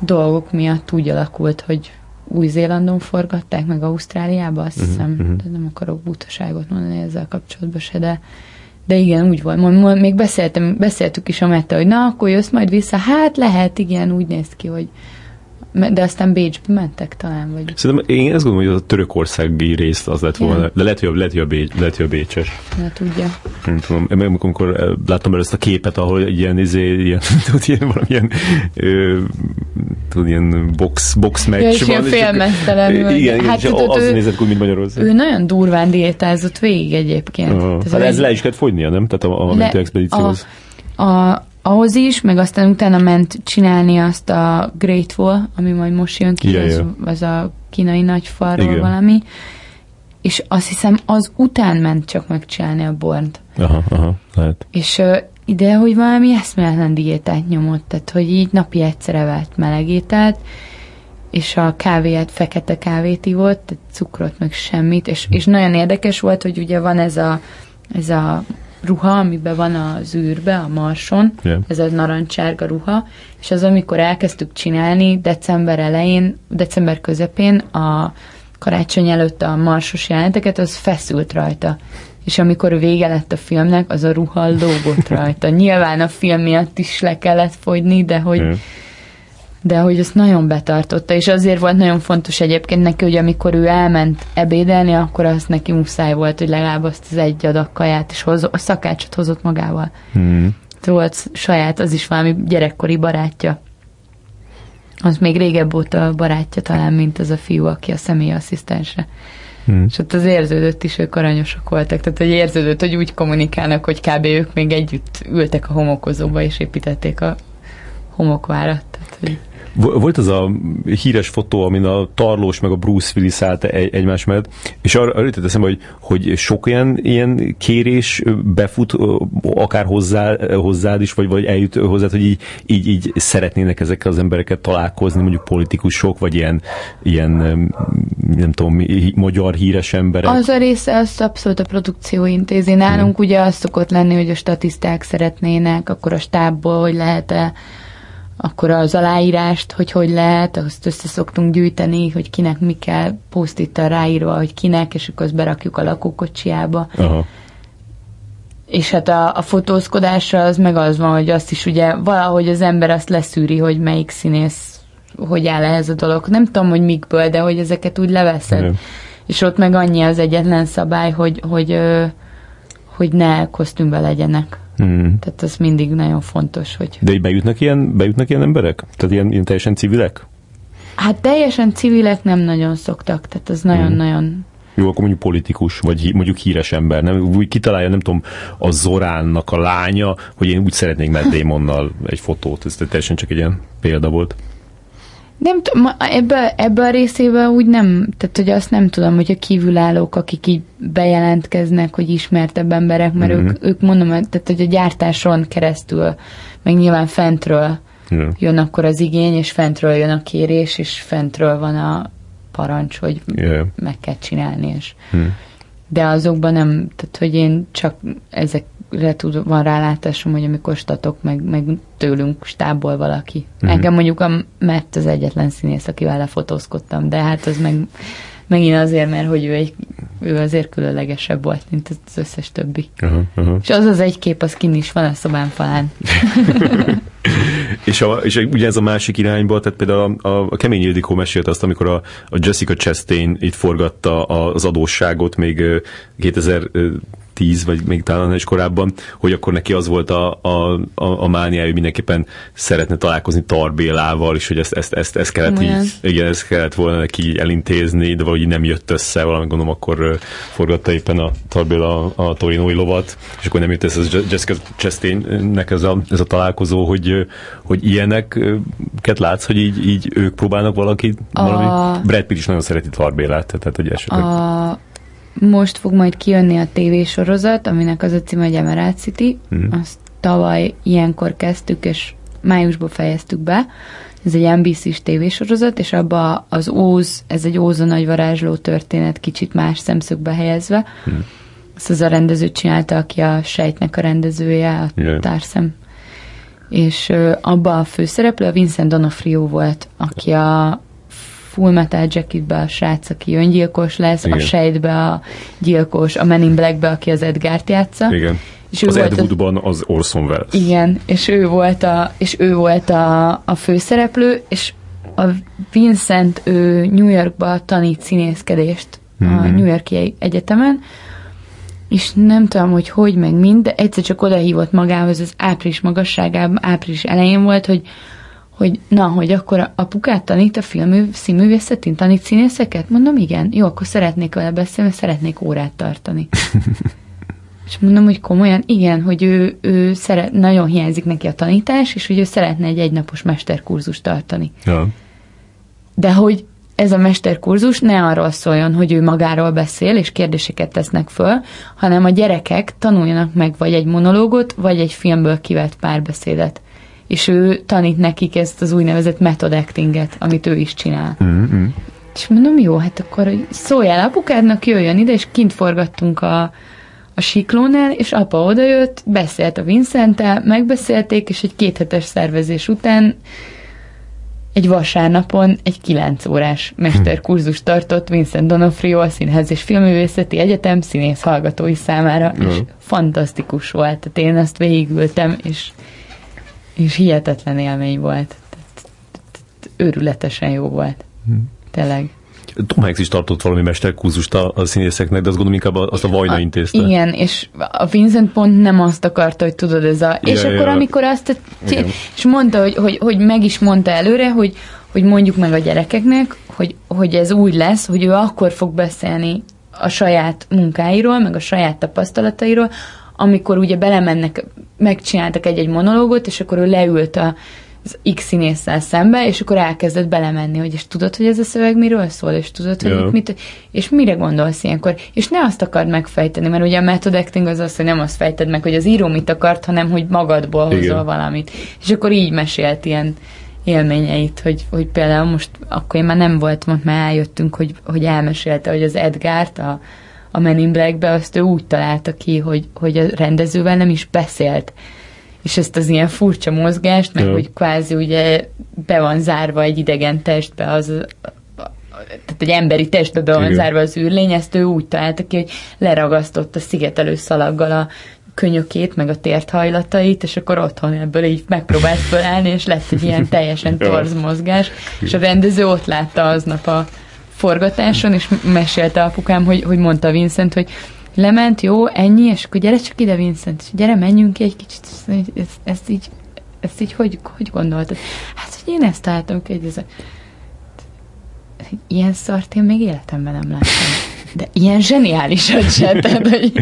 dolgok miatt úgy alakult, hogy új-Zélandon forgatták, meg Ausztráliába, azt uh-huh, hiszem, uh-huh. nem akarok butaságot mondani ezzel kapcsolatban se, de, de igen, úgy volt. Még beszéltem, beszéltük is a Mette, hogy na, akkor jössz majd vissza. Hát lehet, igen, úgy néz ki, hogy de aztán Bécsbe mentek talán, vagy... Szerintem én azt gondolom, hogy a törökországi rész az lett volna, de lehet, hogy, lehet, hogy, a, Bécs, lehet, hogy a Bécses. Ne tudja. Nem tudom, én amikor eh, láttam először a képet, ahol ilyen, izé, ilyen, tudod, ilyen valamilyen ö, tudod, ilyen box, box meccs ja, és van. Ilyen Igen, igen hát, tudod, az ő, nézett úgy, mint Magyarország. Ő nagyon durván diétázott végig egyébként. Uh, hát ez le is kellett fogynia, nem? Tehát a, a le, expedícióhoz. A, a, ahhoz is, meg aztán utána ment csinálni azt a Great Wall, ami majd most jön ki, yeah, az, yeah. az a kínai nagyfalról valami, és azt hiszem az után ment csak megcsinálni a bornt. Aha, aha, lehet. És uh, ide, hogy valami eszméletlen diétát nyomott, tehát hogy így napi egyszer evett melegételt, és a kávéját, fekete kávét ivott, tehát cukrot, meg semmit, és, és nagyon érdekes volt, hogy ugye van ez a, ez a ruha, amiben van az űrbe, a marson, yeah. ez a narancsárga ruha, és az, amikor elkezdtük csinálni december elején, december közepén a karácsony előtt a marsos jelenteket, az feszült rajta. És amikor vége lett a filmnek, az a ruha lógott rajta. Nyilván a film miatt is le kellett fogyni, de hogy yeah de hogy ezt nagyon betartotta, és azért volt nagyon fontos egyébként neki, hogy amikor ő elment ebédelni, akkor az neki muszáj volt, hogy legalább azt az egy adag kaját, és hoz, a szakácsot hozott magával. Hmm. Volt saját, az is valami gyerekkori barátja. Az még régebb óta barátja talán, mint az a fiú, aki a személyasszisztense. Hmm. És ott az érződött is, ők aranyosak voltak, tehát hogy érződött, hogy úgy kommunikálnak, hogy kb. ők még együtt ültek a homokozóba és építették a homokvárat. Tehát, hogy... Volt az a híres fotó, amin a Tarlós meg a Bruce Willis állt egy, egymás mellett, és arra, arra jutott eszembe, hogy, hogy sok ilyen, ilyen kérés befut akár hozzá, hozzád is, vagy, vagy eljut hozzád, hogy így, így, így szeretnének ezekkel az embereket találkozni, mondjuk politikusok, vagy ilyen, ilyen nem tudom, magyar híres emberek. Az a része, azt abszolút a produkció intézi. Nálunk hmm. ugye az szokott lenni, hogy a statiszták szeretnének, akkor a stábból, hogy lehet-e akkor az aláírást, hogy hogy lehet, azt össze szoktunk gyűjteni, hogy kinek mi kell, posztittal ráírva, hogy kinek, és akkor azt berakjuk a lakókocsiába. Aha. És hát a, a fotózkodásra az meg az van, hogy azt is ugye valahogy az ember azt leszűri, hogy melyik színész hogy áll ehhez a dolog. Nem tudom, hogy mikből, de hogy ezeket úgy leveszed. Igen. És ott meg annyi az egyetlen szabály, hogy, hogy, hogy, hogy ne kosztümbe legyenek. Hmm. Tehát ez mindig nagyon fontos, hogy... De bejutnak ilyen, bejutnak ilyen emberek? Tehát ilyen, ilyen teljesen civilek? Hát teljesen civilek nem nagyon szoktak, tehát az nagyon-nagyon... Hmm. Jó, akkor mondjuk politikus, vagy mondjuk híres ember, nem? Úgy kitalálja, nem tudom, a Zoránnak a lánya, hogy én úgy szeretnék Matt Damonnal egy fotót. Ez teljesen csak egy ilyen példa volt. Nem tudom, ebbe, ebbe a részébe úgy nem, tehát hogy azt nem tudom, hogy a kívülállók, akik így bejelentkeznek, hogy ismertebb emberek, mert mm-hmm. ők, ők mondom, tehát hogy a gyártáson keresztül, meg nyilván fentről yeah. jön akkor az igény, és fentről jön a kérés, és fentről van a parancs, hogy yeah. meg kell csinálni, és mm. de azokban nem, tehát hogy én csak ezek tud, van rálátásom, hogy amikor statok, meg, meg tőlünk stábból valaki. Mm-hmm. Engem mondjuk a Matt az egyetlen színész, akivel lefotózkodtam, de hát az meg megint azért, mert hogy ő, egy, ő azért különlegesebb volt, mint az összes többi. Uh-huh, uh-huh. És az az egy kép, az kin is van a szobán falán. és, a, és ugye ez a másik irányból, tehát például a, a, a Kemény Ildikó mesélt azt, amikor a, a Jessica Chastain itt forgatta az adósságot még 2000 tíz, vagy még talán is korábban, hogy akkor neki az volt a, a, a, a mániája, hogy mindenképpen szeretne találkozni Tarbélával, és hogy ezt, ezt, ezt, ezt kellett Olyan. így, igen, ezt kellett volna neki elintézni, de valahogy nem jött össze, valami gondolom akkor forgatta éppen a Tarbéla a, a Torinói lovat, és akkor nem jött össze ez Jessica Chastainnek ez a, ez a találkozó, hogy, hogy ilyeneket látsz, hogy így, így ők próbálnak valaki, a... valami, Brad Pitt is nagyon szereti Tarbélát, tehát hogy esetleg... A most fog majd kijönni a tévésorozat, aminek az a címe, hogy Emerald City. Mm. Azt tavaly ilyenkor kezdtük, és májusban fejeztük be. Ez egy NBC-s tévésorozat, és abba az Óz, ez egy Óza nagy varázsló történet, kicsit más szemszögbe helyezve. Mm. Ezt az a rendező csinálta, aki a Sejtnek a rendezője, a yeah. társzem. És abba a főszereplő a Vincent Donofrio volt, aki a Full Metal Jacketbe a srác, aki öngyilkos lesz, Igen. a Sejtbe a gyilkos, a Men in Blackbe, aki az Edgárt játsza. Igen. És ő az Ed Woodban az Orson Welles. Igen, és ő volt a, és ő volt a, a főszereplő, és a Vincent ő New Yorkba tanít színészkedést mm-hmm. a mhm. New Yorki Egyetemen, és nem tudom, hogy hogy meg mind, de egyszer csak odahívott magához az április magasságában, április elején volt, hogy hogy na, hogy akkor apukát tanít a film színművészetén, tanít színészeket? Mondom, igen. Jó, akkor szeretnék vele beszélni, szeretnék órát tartani. és mondom, hogy komolyan, igen, hogy ő, ő szeret, nagyon hiányzik neki a tanítás, és hogy ő szeretne egy egynapos mesterkurzust tartani. Ja. De hogy ez a mesterkurzus ne arról szóljon, hogy ő magáról beszél, és kérdéseket tesznek föl, hanem a gyerekek tanuljanak meg vagy egy monológot, vagy egy filmből kivett párbeszédet és ő tanít nekik ezt az úgynevezett method actinget, amit ő is csinál. Mm-hmm. És mondom, jó, hát akkor szóljál apukádnak, jöjjön ide, és kint forgattunk a, a siklónál, és apa odajött, beszélt a Vincenttel, megbeszélték, és egy kéthetes szervezés után egy vasárnapon egy kilenc órás mesterkurzus tartott Vincent Donofrio a Színház és Filmművészeti Egyetem színész hallgatói számára, mm. és fantasztikus volt. Tehát én ezt végigültem, és és hihetetlen élmény volt. Őrületesen jó volt. Hmm. Tényleg. Tom Hanks is tartott valami mesterkúzust a, a színészeknek, de azt gondolom inkább azt a Vajna intézte. Igen, és a Vincent pont nem azt akarta, hogy tudod, ez a... Ja, és ja, akkor, ja. amikor azt... A, és mondta, hogy, hogy, hogy meg is mondta előre, hogy hogy mondjuk meg a gyerekeknek, hogy, hogy ez úgy lesz, hogy ő akkor fog beszélni a saját munkáiról, meg a saját tapasztalatairól, amikor ugye belemennek, megcsináltak egy-egy monológot, és akkor ő leült a, az X színésszel szembe, és akkor elkezdett belemenni, hogy és tudod, hogy ez a szöveg miről szól, és tudod, hogy Ja. mit, és mire gondolsz ilyenkor, és ne azt akard megfejteni, mert ugye a method acting az az, hogy nem azt fejted meg, hogy az író mit akart, hanem hogy magadból hozol Igen. valamit. És akkor így mesélt ilyen élményeit, hogy, hogy például most, akkor én már nem voltam ott, már eljöttünk, hogy, hogy elmesélte, hogy az Edgárt a, a Men in Black-be azt ő úgy találta ki, hogy, hogy a rendezővel nem is beszélt. És ezt az ilyen furcsa mozgást, meg Ja. hogy kvázi ugye be van zárva egy idegen testbe az tehát egy emberi testbe be van Igen. zárva az űrlény, ezt ő úgy találta ki, hogy leragasztotta szigetelő szalaggal a könyökét, meg a térthajlatait, és akkor otthon ebből így megpróbált fölállni, és lett egy ilyen teljesen torz mozgás, és a rendező ott látta aznap a forgatáson, és mesélte apukám, hogy, hogy mondta Vincent, hogy lement, jó, ennyi, és akkor gyere csak ide, Vincent, és gyere, menjünk ki egy kicsit, ezt, ezt, így, ezt így hogy, hogy gondoltad? Hát, hogy én ezt találtam ki, hogy ez a, ilyen szart én még életemben nem láttam. De ilyen zseniálisat se, tehát, hogy,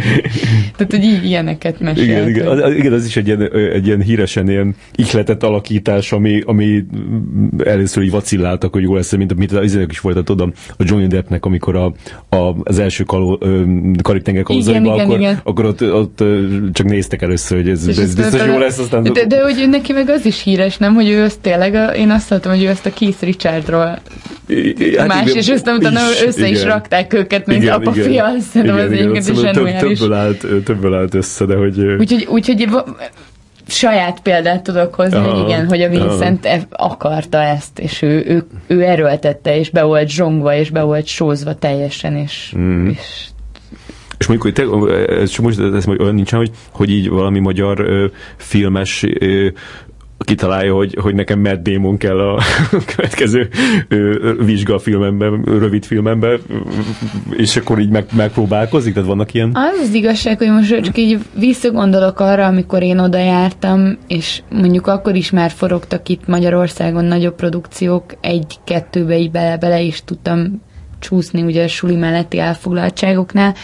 tehát, hogy így ilyeneket mesélt. Igen, igen, hogy- az, az- igen, az is egy ilyen, egy ilyen híresen ilyen ihletett alakítás, ami, ami először így vacilláltak, hogy jó lesz, mint, mint az is volt oda a Johnny Deppnek, amikor a, a, az első kaló, Karib-tenger akkor, igen. akkor ott, ott csak néztek először, hogy ez, ez biztos jó lesz, aztán... De, de hogy neki meg az is híres, nem? Hogy ő azt tényleg, a, én azt hallottam, hogy ő ezt a Keith Richardról Hát más, igen, és aztán utána is, össze is igen. rakták őket, mint Igen, apa igen. fia, szerintem az Igen, igen, egyébként is szóval több, többből, állt, többből állt össze, de hogy... Úgyhogy, úgyhogy saját példát tudok hozni, Aha, hogy igen, hogy a Vincent e- akarta ezt, és ő, ő, ő erőltette, és be volt zsongva, és be volt sózva teljesen, és, Mm. és És mondjuk, hogy te, ez, most ez majd olyan nincsen, hogy, hogy így valami magyar ö, filmes ö, kitalálja, hogy, hogy nekem Matt Damon kell a következő vizsgafilmemben, rövid filmemben, és akkor így meg, megpróbálkozik, tehát vannak ilyen... Az az igazság, hogy most csak így visszagondolok arra, amikor én oda jártam, és mondjuk akkor is már forogtak itt Magyarországon nagyobb produkciók, egy-kettőbe így bele, bele is tudtam csúszni ugye a suli melletti elfoglaltságoknál,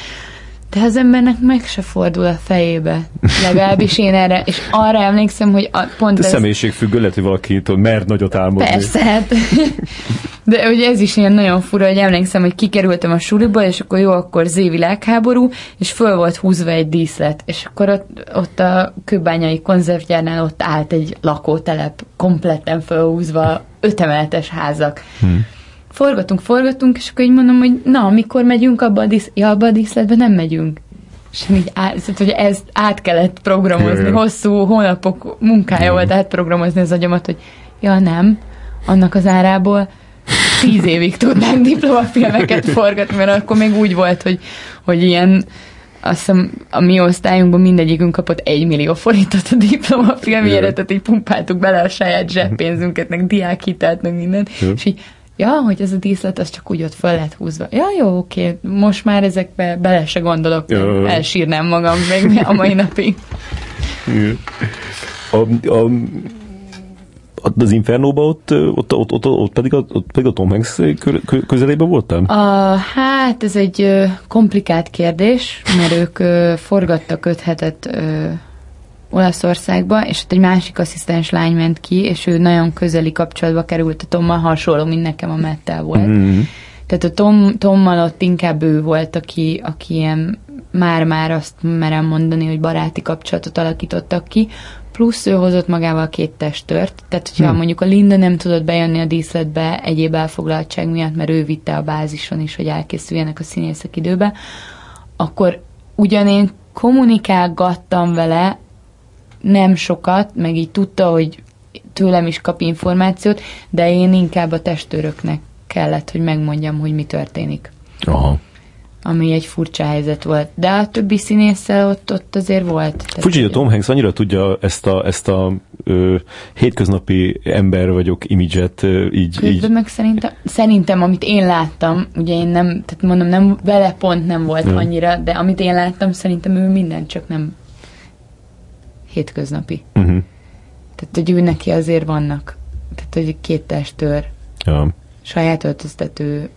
de az embernek meg se fordul a fejébe. Legalábbis én erre, és arra emlékszem, hogy a, pont ez... személyiségfüggő, lehet, hogy valaki mer nagyot álmodni. Persze, hát. De ugye ez is ilyen nagyon fura, hogy emlékszem, hogy kikerültem a suliból, és akkor jó, akkor Z világháború, és föl volt húzva egy díszlet, és akkor ott, ott a kőbányai konzervgyárnál ott állt egy lakótelep, kompletten fölhúzva, ötemeletes házak. Hmm. Forgatunk, forgatunk, és akkor így mondom, hogy na, mikor megyünk abba a, dísz, ja, abba a díszletbe, nem megyünk. És így át, szóval, hogy ezt át kellett programozni, hosszú hónapok munkája volt átprogramozni az agyamat, hogy ja nem, annak az árából tíz évig tudnánk diplomafilmeket forgatni, mert akkor még úgy volt, hogy, hogy ilyen azt hiszem a mi osztályunkban mindegyikünk kapott egy millió forintot a diplomafilmjére, tehát így pumpáltuk bele a saját zseppénzünket, meg diákhitelt, meg mindent, Jó. és így Ja, hogy ez a díszlet, az csak úgy ott föl lett húzva. Ja, jó, oké, most már ezekbe bele se gondolok, Ja. elsírnám magam még a mai napig. A, a, az Infernóban ott, ott, ott, ott, ott, pedig a, ott pedig a Tom Hanks kö- kö- közelében voltam? A, hát ez egy ö, komplikált kérdés, mert ők ö, forgattak öt hetet ö, Olaszországba, és ott egy másik asszisztens lány ment ki, és ő nagyon közeli kapcsolatba került a Tommal, hasonló, mint nekem a Mettel volt. Mm-hmm. Tehát a Tom, Tommal ott inkább ő volt, aki, aki ilyen már-már azt merem mondani, hogy baráti kapcsolatot alakítottak ki, plusz ő hozott magával két testőrt, tehát hogyha Hmm. hmm. mondjuk a Linda nem tudott bejönni a díszletbe egyéb elfoglaltság miatt, mert ő vitte a bázison is, hogy elkészüljenek a színészek időbe, akkor ugyan én kommunikálgattam vele, nem sokat, meg így tudta, hogy tőlem is kap információt, de én inkább a testőröknek kellett, hogy megmondjam, hogy mi történik. Aha. Ami egy furcsa helyzet volt. De a többi színésszel ott, ott azért volt. Furcsa, hogy a Tom Hanks annyira tudja ezt a, ezt a ö, hétköznapi ember vagyok imidzset ö, így, Közben így meg szerintem, szerintem, amit én láttam, ugye én nem, tehát mondom, nem, vele pont nem volt Ja. annyira, de amit én láttam, szerintem ő minden csak nem hétköznapi. uh-huh. Tehát, hogy ő neki azért vannak. Tehát, hogy két testőr. Ja. Saját öltöztető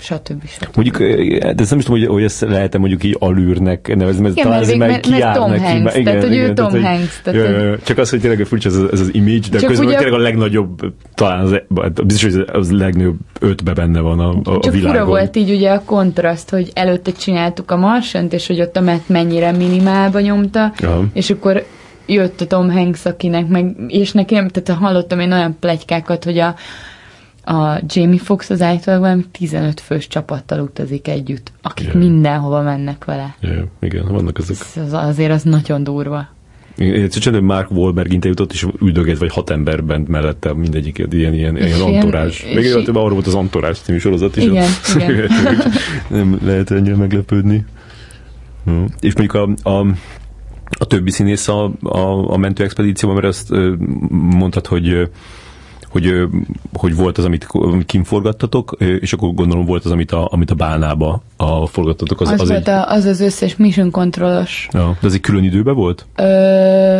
stb. stb. Mondjuk, de ezt nem is tudom, hogy, hogy ezt lehet mondjuk így alűrnek nevezni, mert talán ez meg kiáll Tom neki. Hanks, igen, tehát, hogy ő Tom tehát, Hanks. Tehát, jö, csak az, hogy tényleg furcsa ez, ez az image, de közben ugye, tényleg a legnagyobb, talán az, biztos, hogy az legnagyobb ötbe benne van a, a, csak a világon. Csak volt így ugye a kontraszt, hogy előtte csináltuk a Marsant, és hogy ott a Matt mennyire minimálba nyomta, ja. és akkor jött a Tom Hanks, akinek meg, és nekem, tehát hallottam én olyan plegykákat, hogy a, a Jamie Fox az általában valami 15 fős csapattal utazik együtt, akik yeah. mindenhova mennek vele. Yeah, igen, vannak ezek. Az, azért az nagyon durva. Szerintem Mark Wahlberg interjútot is üldögét, vagy hat ember bent mellette mindegyik ilyen, ilyen, ilyen antorás. Még ilyen, arról volt az antorás című sorozat is. Igen, a, igen. nem lehet ennyire meglepődni. Hm. És mondjuk a, a a többi színész a, a, a mentőexpedícióban, mert azt mondtad, hogy hogy, hogy volt az, amit, amit kimforgattatok, és akkor gondolom volt az, amit a, amit a bálnába a forgattatok. Az, az, az, volt egy... a, az az összes mission kontrollos. Ja, de az egy külön időben volt? Ö,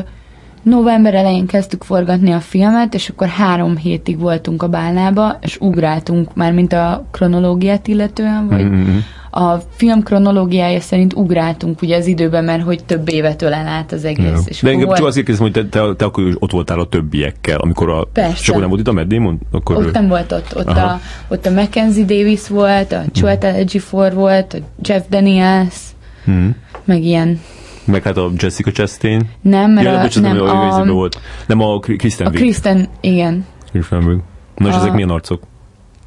november elején kezdtük forgatni a filmet, és akkor három hétig voltunk a bálnába, és ugráltunk már, mint a kronológiát illetően, vagy mm-hmm a film kronológiája szerint ugráltunk ugye az időben, mert hogy több évet ölel át az egész. Ja. És De engem volt... csak azért kérdezem, hogy te, te, te, akkor ott voltál a többiekkel, amikor a... Persze. És akkor nem volt itt a Matt Damon? Akkor ott ő... nem volt ott. Ott a, ott a Mackenzie Davis volt, a Chiwetel Ejiofor volt, a Jeff Daniels, hmm. meg ilyen meg hát a Jessica Chastain. Nem, mert ja, a, bocsánat, nem, a, a, volt. Nem a Kristen A Kristen, igen. Kristen Wiig. Na és a, ezek milyen arcok?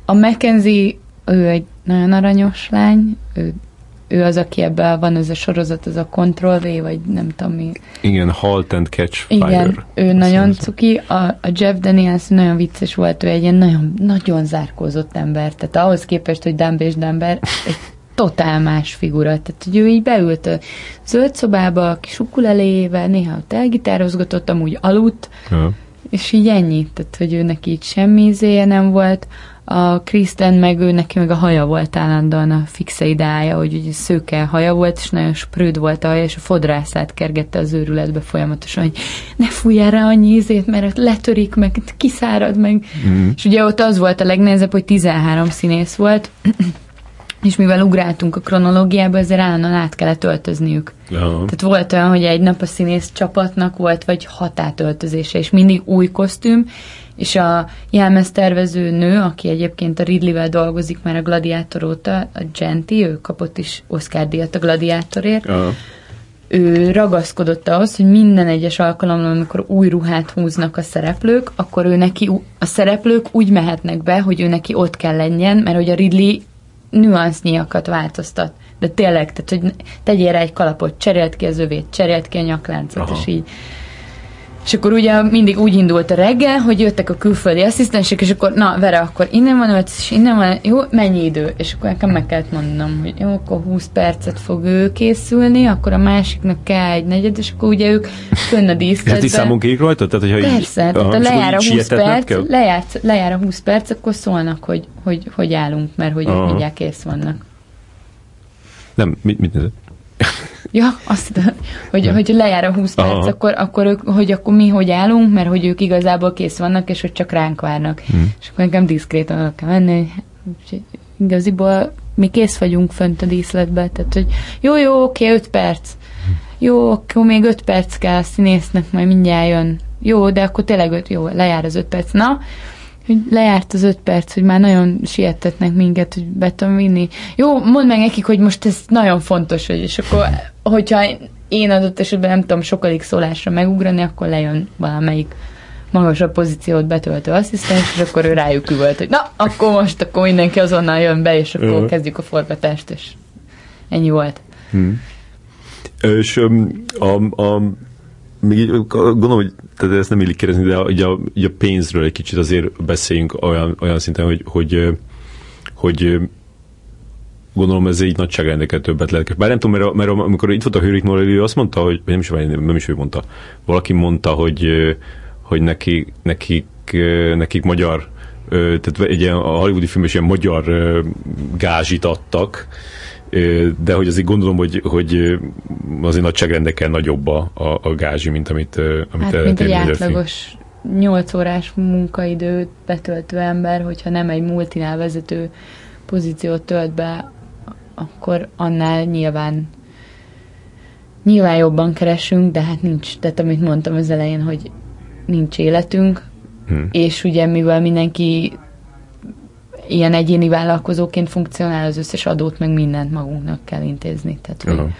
A Mackenzie, ő egy nagyon aranyos lány, ő, ő az, aki ebben van, ez a sorozat, ez a Control V, vagy nem tudom mi. Igen, Halt and Catch Fire. Igen, ő Azt nagyon mondja. cuki, a, a Jeff Daniels nagyon vicces volt, ő egy ilyen nagyon, nagyon zárkózott ember, tehát ahhoz képest, hogy Dumb és Dumber, egy totál más figura. Tehát, hogy ő így beült a zöld szobába, a kis ukulelével, néha ott elgitározgatott, amúgy aludt, ja. és így ennyi. Tehát, hogy ő neki így semmi izéje nem volt a Kristen meg ő neki meg a haja volt állandóan a fixe ideája, hogy ugye szőke haja volt, és nagyon sprőd volt a haja, és a fodrászát kergette az őrületbe folyamatosan, hogy ne fújjál rá annyi ízét, mert letörik, meg kiszárad, meg. Mm. És ugye ott az volt a legnehezebb, hogy 13 színész volt, és mivel ugráltunk a kronológiába, ezért állandóan át kellett öltözniük. Ja. Tehát volt olyan, hogy egy nap a színész csapatnak volt, vagy hat átöltözése, és mindig új kosztüm, és a jelmeztervező nő, aki egyébként a Ridley-vel dolgozik már a Gladiátor óta, a Genti, ő kapott is Oscar-díjat a Gladiátorért, ja. ő ragaszkodott ahhoz, hogy minden egyes alkalommal, amikor új ruhát húznak a szereplők, akkor ő neki, a szereplők úgy mehetnek be, hogy ő neki ott kell lenjen, mert hogy a Ridley nüansznyiakat változtat. De tényleg, tehát, hogy tegyél rá egy kalapot, cserélt ki az övét, cserélt ki a nyakláncot, Aha. és így és akkor ugye mindig úgy indult a reggel, hogy jöttek a külföldi asszisztensek, és akkor, na, Vera, akkor innen van öt, és innen van, jó, mennyi idő? És akkor nekem meg kellett mondanom, hogy jó, akkor 20 percet fog ő készülni, akkor a másiknak kell egy negyed, és akkor ugye ők fönn a díszletben. Ezt is számon kék rajta? Tehát, hogyha Persze, így, tehát lejár a 20 perc, lejár, lejár a 20 perc, akkor szólnak, hogy, hogy, hogy állunk, mert hogy ők mindjárt kész vannak. Nem, mit, mit nézett? Ja, azt hogy, hogy lejár a 20 perc, akkor, akkor ők, hogy akkor mi hogy állunk, mert hogy ők igazából kész vannak, és hogy csak ránk várnak. Hmm. És akkor nekem diszkrétan kell menni, hogy igaziból mi kész vagyunk fönt a díszletbe, tehát hogy jó, jó, oké, 5 perc. Jó, akkor még 5 perc kell a színésznek, majd mindjárt jön. Jó, de akkor tényleg öt, jó, lejár az 5 perc. Na, hogy lejárt az öt perc, hogy már nagyon sietetnek minket, hogy be tudom vinni. Jó, mondd meg nekik, hogy most ez nagyon fontos, hogy és akkor, hogyha én adott esetben nem tudom sokadik szólásra megugrani, akkor lejön valamelyik magasabb pozíciót betöltő asszisztens, és akkor ő rájuk üvölt, hogy na, akkor most, akkor mindenki azonnal jön be, és akkor kezdjük a forgatást, és ennyi volt. Hmm. És a, a még gondolom, hogy tehát ezt nem illik kérdezni, de ugye a, ugye a pénzről egy kicsit azért beszéljünk olyan, olyan szinten, hogy, hogy, hogy gondolom ez így nagyságrendekkel többet lehet. Bár nem tudom, mert, mert amikor itt volt a Hőrik Norelli, azt mondta, hogy nem is, nem is ő mondta, valaki mondta, hogy, hogy neki, nekik, nekik magyar tehát egy ilyen, a hollywoodi film is ilyen magyar gázsit adtak, de hogy azért gondolom, hogy, hogy azért nagyságrendekkel nagyobb a, a, gázsi, mint amit, amit hát, mint egy átlagos 8 órás munkaidőt betöltő ember, hogyha nem egy multinál vezető pozíciót tölt be, akkor annál nyilván nyilván jobban keresünk, de hát nincs, tehát amit mondtam az elején, hogy nincs életünk, hmm. és ugye mivel mindenki ilyen egyéni vállalkozóként funkcionál, az összes adót meg mindent magunknak kell intézni. Tehát, hogy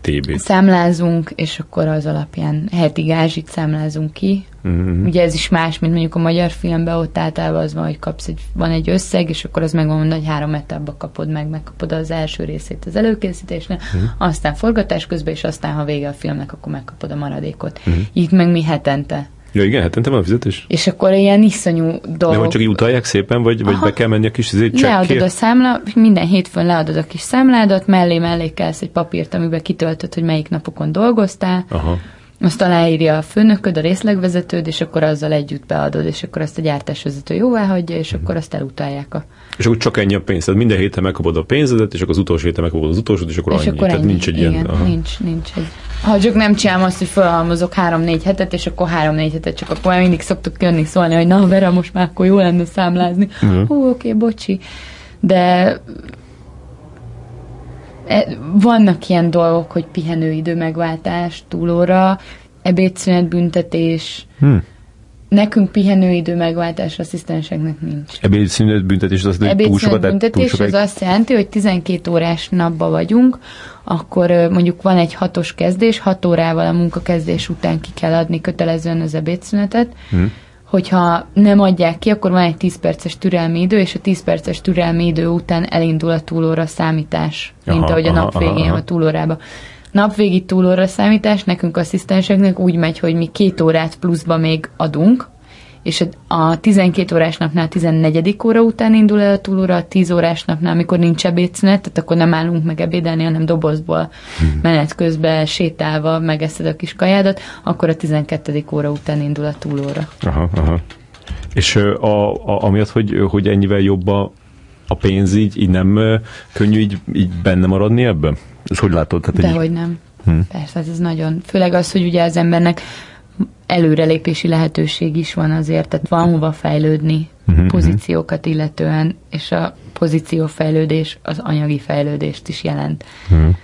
TB. Számlázunk, és akkor az alapján heti gázsit számlázunk ki. Mm-hmm. Ugye ez is más, mint mondjuk a magyar filmben, ott általában az van, hogy kapsz egy, van egy összeg, és akkor az megvan, hogy három etapba kapod meg, megkapod az első részét az előkészítésnél, mm-hmm. aztán forgatás közben, és aztán, ha vége a filmnek, akkor megkapod a maradékot. Mm-hmm. Itt meg mi hetente Ja igen, hetente van a fizetés? És akkor ilyen iszonyú dolgok. De hogy csak így utalják szépen, vagy, vagy be kell menni a kis csekkért? Leadod a számla, minden hétfőn leadod a kis számládat, mellé mellé kelsz egy papírt, amiben kitöltöd, hogy melyik napokon dolgoztál. Aha. Azt aláírja a főnököd, a részlegvezetőd, és akkor azzal együtt beadod, és akkor azt a gyártásvezető jóvá hagyja, és akkor azt elutalják a és akkor csak ennyi a pénz. Tehát minden héten megkapod a pénzedet, és akkor az utolsó héten megkapod az utolsót, és akkor és annyi. Akkor Tehát ennyi. nincs egy Igen, ilyen... Aha. Nincs, nincs egy... Ha csak nem csinálom azt, hogy felhalmozok három-négy hetet, és akkor három-négy hetet, csak akkor mindig szoktuk jönni szólni, hogy na Vera, most már akkor jó lenne számlázni. Uh-huh. Hú, oké, okay, bocsi. De e, vannak ilyen dolgok, hogy pihenőidő megváltás túlóra, ebédszünet büntetés, hmm Nekünk pihenőidő megváltás asszisztenseknek nincs. Ebédszünet büntetés az, hogy túl sokat, büntetés túl az azt jelenti, hogy 12 órás napba vagyunk, akkor mondjuk van egy hatos kezdés, hat órával a munkakezdés után ki kell adni kötelezően az ebédszünetet, hmm. hogyha nem adják ki, akkor van egy 10 perces türelmi idő, és a 10 perces türelmi idő után elindul a túlóra számítás, mint aha, ahogy a nap végén aha. a túlórába napvégi túlóra számítás nekünk asszisztenseknek úgy megy, hogy mi két órát pluszba még adunk, és a 12 órás napnál 14. óra után indul el a túlóra, a 10 órás napnál, amikor nincs ebédszünet, tehát akkor nem állunk meg ebédelni, hanem dobozból hmm. menet közben sétálva megeszed a kis kajádat, akkor a 12. óra után indul a túlóra. Aha, aha. És a, a, amiatt, hogy, hogy ennyivel jobb a, a pénz, így, így nem könnyű így, így benne maradni ebben? És hogy látod? Tehát, Dehogy nem. Hmm. Persze, ez nagyon. Főleg az, hogy ugye az embernek előrelépési lehetőség is van azért, tehát van hova fejlődni uh-huh, pozíciókat illetően, és a pozíciófejlődés az anyagi fejlődést is jelent. Uh-huh.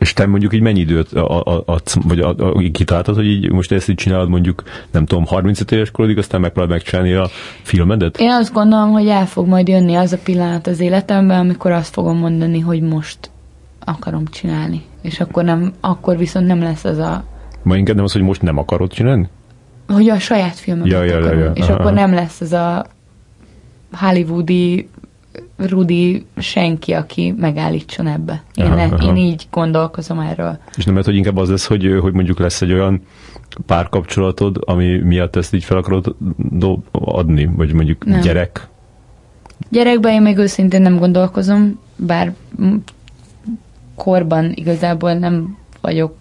És te mondjuk így mennyi időt adsz, vagy a, a, a, kitaláltad, hogy így most ezt így csinálod mondjuk, nem tudom, 35 éves korodig, aztán megpróbálod megcsinálni a filmedet? Én azt gondolom, hogy el fog majd jönni az a pillanat az életemben, amikor azt fogom mondani, hogy most akarom csinálni. És akkor, nem, akkor viszont nem lesz az a... Ma inkább nem az, hogy most nem akarod csinálni? Hogy a saját filmet ja, ja. Ja, ja. És Aha. akkor nem lesz az a hollywoodi Rudi senki, aki megállítson ebbe. Én, aha, aha. én így gondolkozom erről. És nem lehet, hogy inkább az lesz, hogy, hogy mondjuk lesz egy olyan párkapcsolatod, ami miatt ezt így fel akarod adni, vagy mondjuk nem. gyerek? Gyerekben én még őszintén nem gondolkozom, bár korban igazából nem vagyok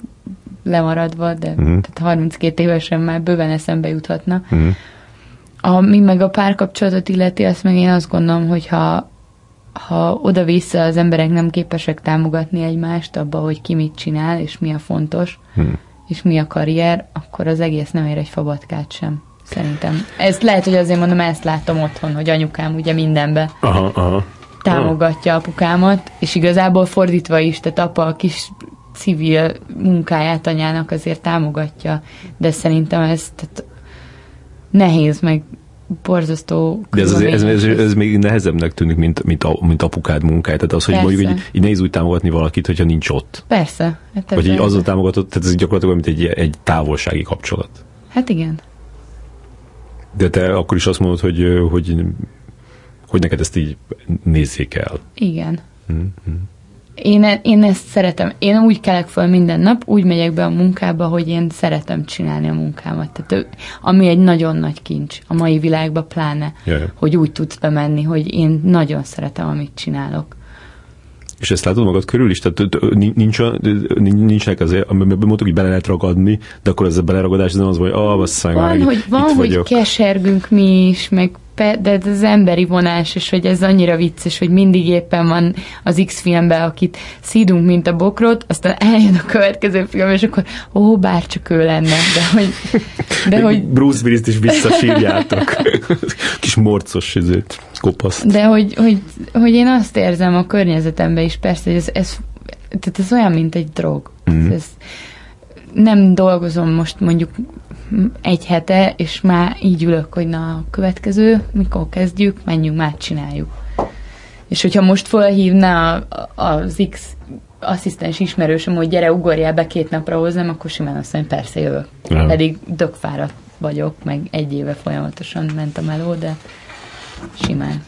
lemaradva, de uh-huh. tehát 32 évesen már bőven eszembe juthatna. Uh-huh. Ami meg a párkapcsolatot illeti, azt meg én azt gondolom, hogy ha, ha oda-vissza az emberek nem képesek támogatni egymást abba, hogy ki mit csinál, és mi a fontos, uh-huh. és mi a karrier, akkor az egész nem ér egy fabatkát sem. Szerintem. Ez lehet, hogy azért mondom, ezt látom otthon, hogy anyukám ugye mindenbe. Aha, aha támogatja apukámat, és igazából fordítva is, tehát apa a kis civil munkáját anyának azért támogatja, de szerintem ez tehát nehéz, meg borzasztó De ez, ez, ez, ez, még nehezebbnek tűnik, mint, mint, a, mint apukád munkája. Tehát az, hogy Persze. mondjuk így, így nehéz úgy támogatni valakit, hogyha nincs ott. Persze. Hát Vagy így azzal támogatott, tehát ez gyakorlatilag mint egy, egy távolsági kapcsolat. Hát igen. De te akkor is azt mondod, hogy, hogy hogy neked ezt így nézzék el. Igen. Mm-hmm. Én, én ezt szeretem. Én úgy kelek föl minden nap, úgy megyek be a munkába, hogy én szeretem csinálni a munkámat. Tehát, ami egy nagyon nagy kincs a mai világban pláne, Jaj. hogy úgy tudsz bemenni, hogy én nagyon szeretem, amit csinálok. És ezt látod magad körül is? Tehát nincs, nincsenek azért, mondtuk, hogy bele lehet ragadni, de akkor ez a beleragadás nem az, hogy ah, basszánk, van, hogy, van, hogy vagyok. kesergünk mi is, meg pe, de ez az emberi vonás, és hogy ez annyira vicces, hogy mindig éppen van az X-filmben, akit szídunk, mint a bokrot, aztán eljön a következő film, és akkor ó, bárcsak ő lenne, de hogy... De hogy Bruce Willis-t is visszasírjátok. Kis morcos izét, kopaszt. De hogy, hogy, hogy én azt érzem a környezetemben is, persze, hogy ez, ez, tehát ez olyan, mint egy drog. Mm. Ez, nem dolgozom most mondjuk egy hete, és már így ülök, hogy na, a következő, mikor kezdjük, menjünk, már csináljuk. És hogyha most felhívna az X asszisztens ismerősöm, hogy gyere, ugorjál be két napra hozzám, akkor simán azt mondja, persze jövök. Nem. Pedig dögfáradt vagyok, meg egy éve folyamatosan mentem elő, de simán.